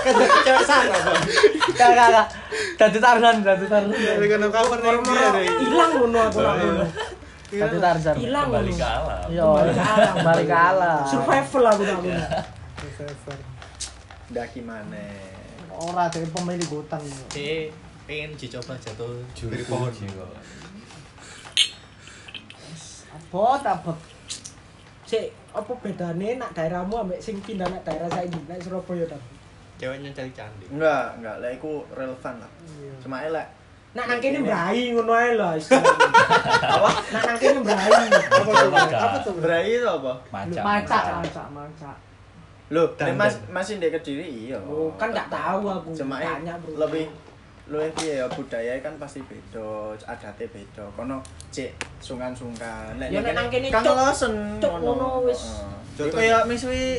Kerja cewek sana, Bang. Kak kak kak. Dadi Tarzan, dadi Tarzan. Dari kena kabar nih. Hilang ngono aku ngono. Dadi Tarzan. Hilang Kembali ke alam. Yo, balik ke alam. Survival aku ngono. Survivor. Ndaki maneh. Ora dari pemilik hutan. Eh, pengen dicoba jatuh Juri dari pohon. kok. Abot abot. Sik, apa bedane nak daerahmu ambek sing pindah nak daerah saiki, nak Surabaya ta? Ceweknya cari cantik. Enggak, enggak. Lah iku relevan lah. Cuma elek. Nak nang kene mbrai ngono ae lah istilahnya. Apa? Nak nang kene mbrai. Apa tuh? Apa tuh? Berai itu apa? Macak, macak, macak. Loh, nek Mas masih ndek Kediri iya. Oh, kan gak tahu aku. Cuma tanya, Bro. lebih piye ya budaya kan pasti beda, adate beda. Kono cek sungkan-sungkan. Ya, nek nang kene kan losen ngono wis. Jadi kaya misui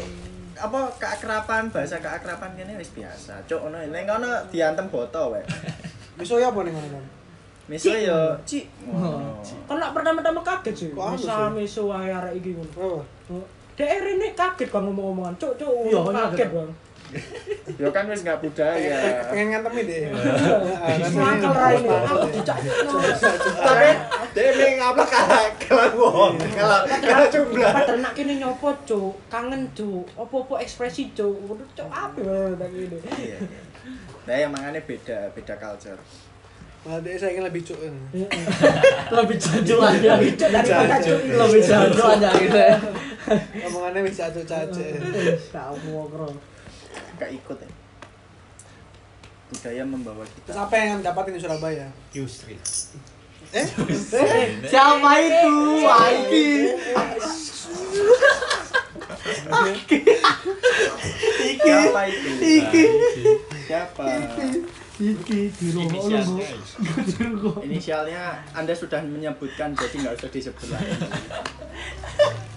apa keakraban bahasa keakraban kene wis biasa. Cuk ngono nek ngono diantem boto wae. Besok ya apa nih mana? Misui ya cik ngono. Kan nak pertama-tama kaget sih. Sih? miso wae arek iki ngono. Oh. DR ini kaget kan ngomong-ngomongan. Cuk, cuk, Iya, kaget, kaget. Bang. Ya kan wis gak budaya. Pengen ngantemi deh. Mangkel ra ini. Aku dicak. Tapi dene ngapa kalah kalah wong. Kalah kalah jumlah. Padahal nak kene nyopo, cuk. Kangen, cuk. Apa-apa ekspresi, cuk. Cuk, apa ya tak ini. Iya. Nah, yang mangane beda, beda culture. Malah dia saya ingin lebih cuek. Lebih jaju aja. Lebih daripada cuk. Lebih jaju aja gitu ya. Omongannya bisa cacu-cacu. Tahu mau kro. Gak ikut ya. Budaya membawa Terus kita. apa yang dapatin di Surabaya? Yusri. Eh? Siapa itu? Aiki. Siapa itu? Iki. Siapa? Iki di rumah lu. Inisialnya Inisialnya Anda sudah menyebutkan jadi nggak usah disebut lagi.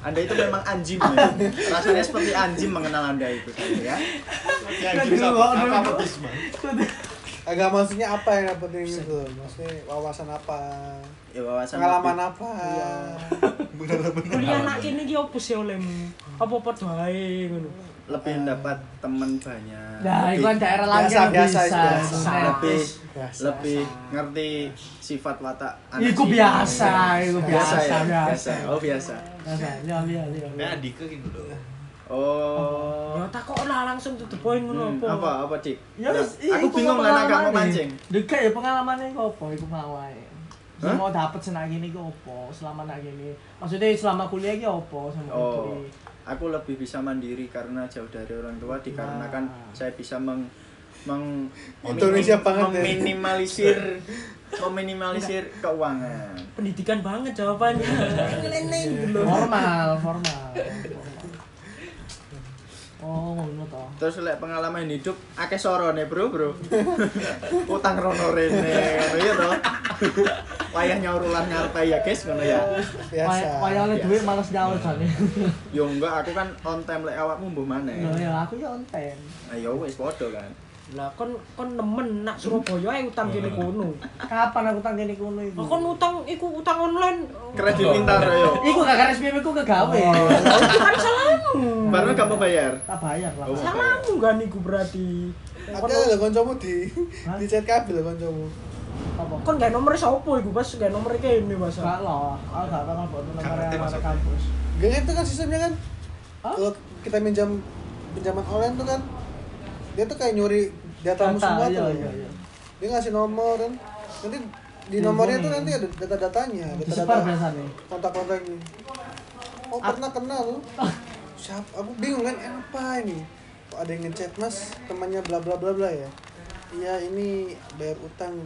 Anda itu memang anjing ya. Rasanya seperti anjing mengenal Anda itu saya ya. Bisa apa Bisma? Agak maksudnya apa yang dapetin itu? Maksudnya wawasan apa? Ya wawasan Pengalaman apa? Kuliah nak kene iki opo sih olehmu? Apa padha wae ngono. Lebih dapat teman banyak. Nah, itu lebih, kan daerah lain Biasa, biasa, bisa. biasa. lebih Biasa. lebih ngerti sifat watak anak Iku biasa, iku biasa, biasa, ya? biasa. Oh biasa. Biasa, iya, iya, iya. Kayak Andika gitu loh. Oh. Ya takok lah langsung to the point ngono Hmm, apa. apa apa dik? Ya wis, aku iku bingung lah gak mau mancing. Dekat ya pengalamannya iku apa iku mau? Mau dapet senang gini iku apa selama nak gini. Maksudnya selama kuliah iki apa sama Oh, kuliah? Aku lebih bisa mandiri karena jauh dari orang tua dikarenakan Nah. saya bisa meng meng Indonesia minim- banget ya. meminimalisir meminimalisir keuangan. Pendidikan banget jawabannya. Formal, formal. Oh, ngono toh. Terus lek pengalaman hidup akeh sorone, Bro, Bro. Utang rono rene, ngono ya toh. Wayah nyaurulan ngarepe ya, guys, ngono ya. Biasa. Wayang oleh duit malas nyaur jane. Yo enggak, aku kan on time lek awakmu mbuh maneh. Lah ya aku ya onten. Ayo wis padha kan. Lah kon kon nemen nak Surabaya ae utang kene kono. Kapan aku tang kene kono iku? Lah kon utang iku utang online. Kredit pintar yo. Iku gak garis SPP ku kegawe. Kan salahmu. Baru kamu bayar. Tak bayar lah. Oh. Salahmu kan iku berarti. Ada lho kancamu di di chat kabel kancamu. Apa? Kon gak nomor sopo iku pas gak nomor kene Mas. Gak lah, aku gak buat nomor Gak maksudnya. kampus. Gak itu kan sistemnya kan. Hah? Kalau kita minjam pinjaman online tuh kan dia tuh kayak nyuri Data, semua iya, tuh. iya, iya. Dia ngasih nomor kan. Nanti di Dihubungin. nomornya tuh nanti ada data-datanya, data-data kontak-kontaknya. Oh pernah kenal lu? Siapa? Aku bingung kan apa ini? Kok ada yang ngechat mas temannya bla bla bla bla ya? Iya ini bayar utang.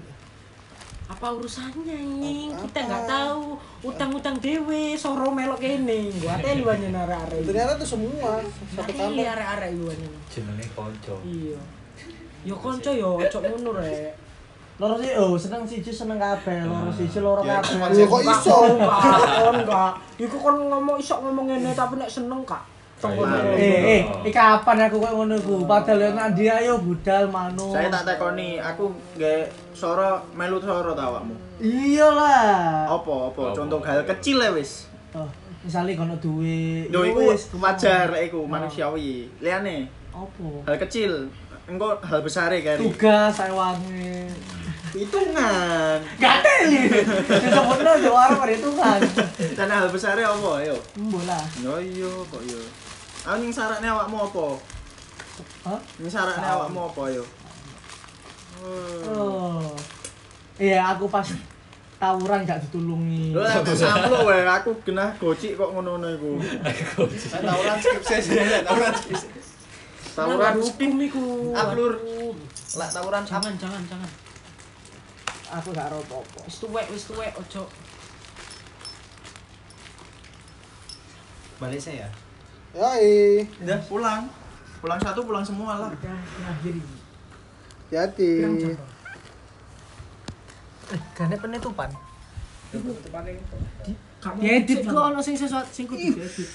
Apa urusannya ini? Kita nggak tahu. Utang-utang dewe soro melok kene. Gua telu aja arek-arek. Ternyata tuh semua satu Satu kantor. arek-arek aja. jenenge konco Iya. Yo konco yo ojo ngono rek. Loro sih, oh seneng siji seneng kabeh, loro siji loro Ya, kabeh. cuma Iya, kok iso? Kon enggak. Iku kon ngomong iso ngomong ngene tapi nek seneng kak. Iya. Eh, eh, iki kapan aku kok ngono iku? Padahal yo nak dia ayo budal manuk. Saya tak tekoni, aku nggak soro melu soro ta awakmu. Iyalah. Apa apa? Apa? Contoh hal kecil ya wis. Oh, misalnya kono duwe. Yo ya iku wajar iku Oh. manusiawi. Liane Apa? hal kecil engko hal besar ya kari. Tugas saya wangi. Hitungan. Gak teli. Disebutno yo arep perhitungan. Dan hal besar apa ayo? Bola. Yo iya kok yo. Aku ning sarakne awakmu apa? Hah? Ning sarakne awakmu apa yo? Oh. Iya, aku pas tawuran gak ditulungi. Lho aku samplo wae aku genah gocik kok ngono-ngono iku. Tawuran skripsi sih, tawuran skripsi. Tawuran hukum iku. up lur. Lah tawuran. Jangan jangan jangan. Aku gak ero apa-apa. Wis tuwek wis tuwek ojo. Balik saya. Yoi, Udah pulang. Pulang satu pulang semua lah. Hati. Eh, gane penutupan. Diedit kok ono sing sesuatu sing kudu diedit.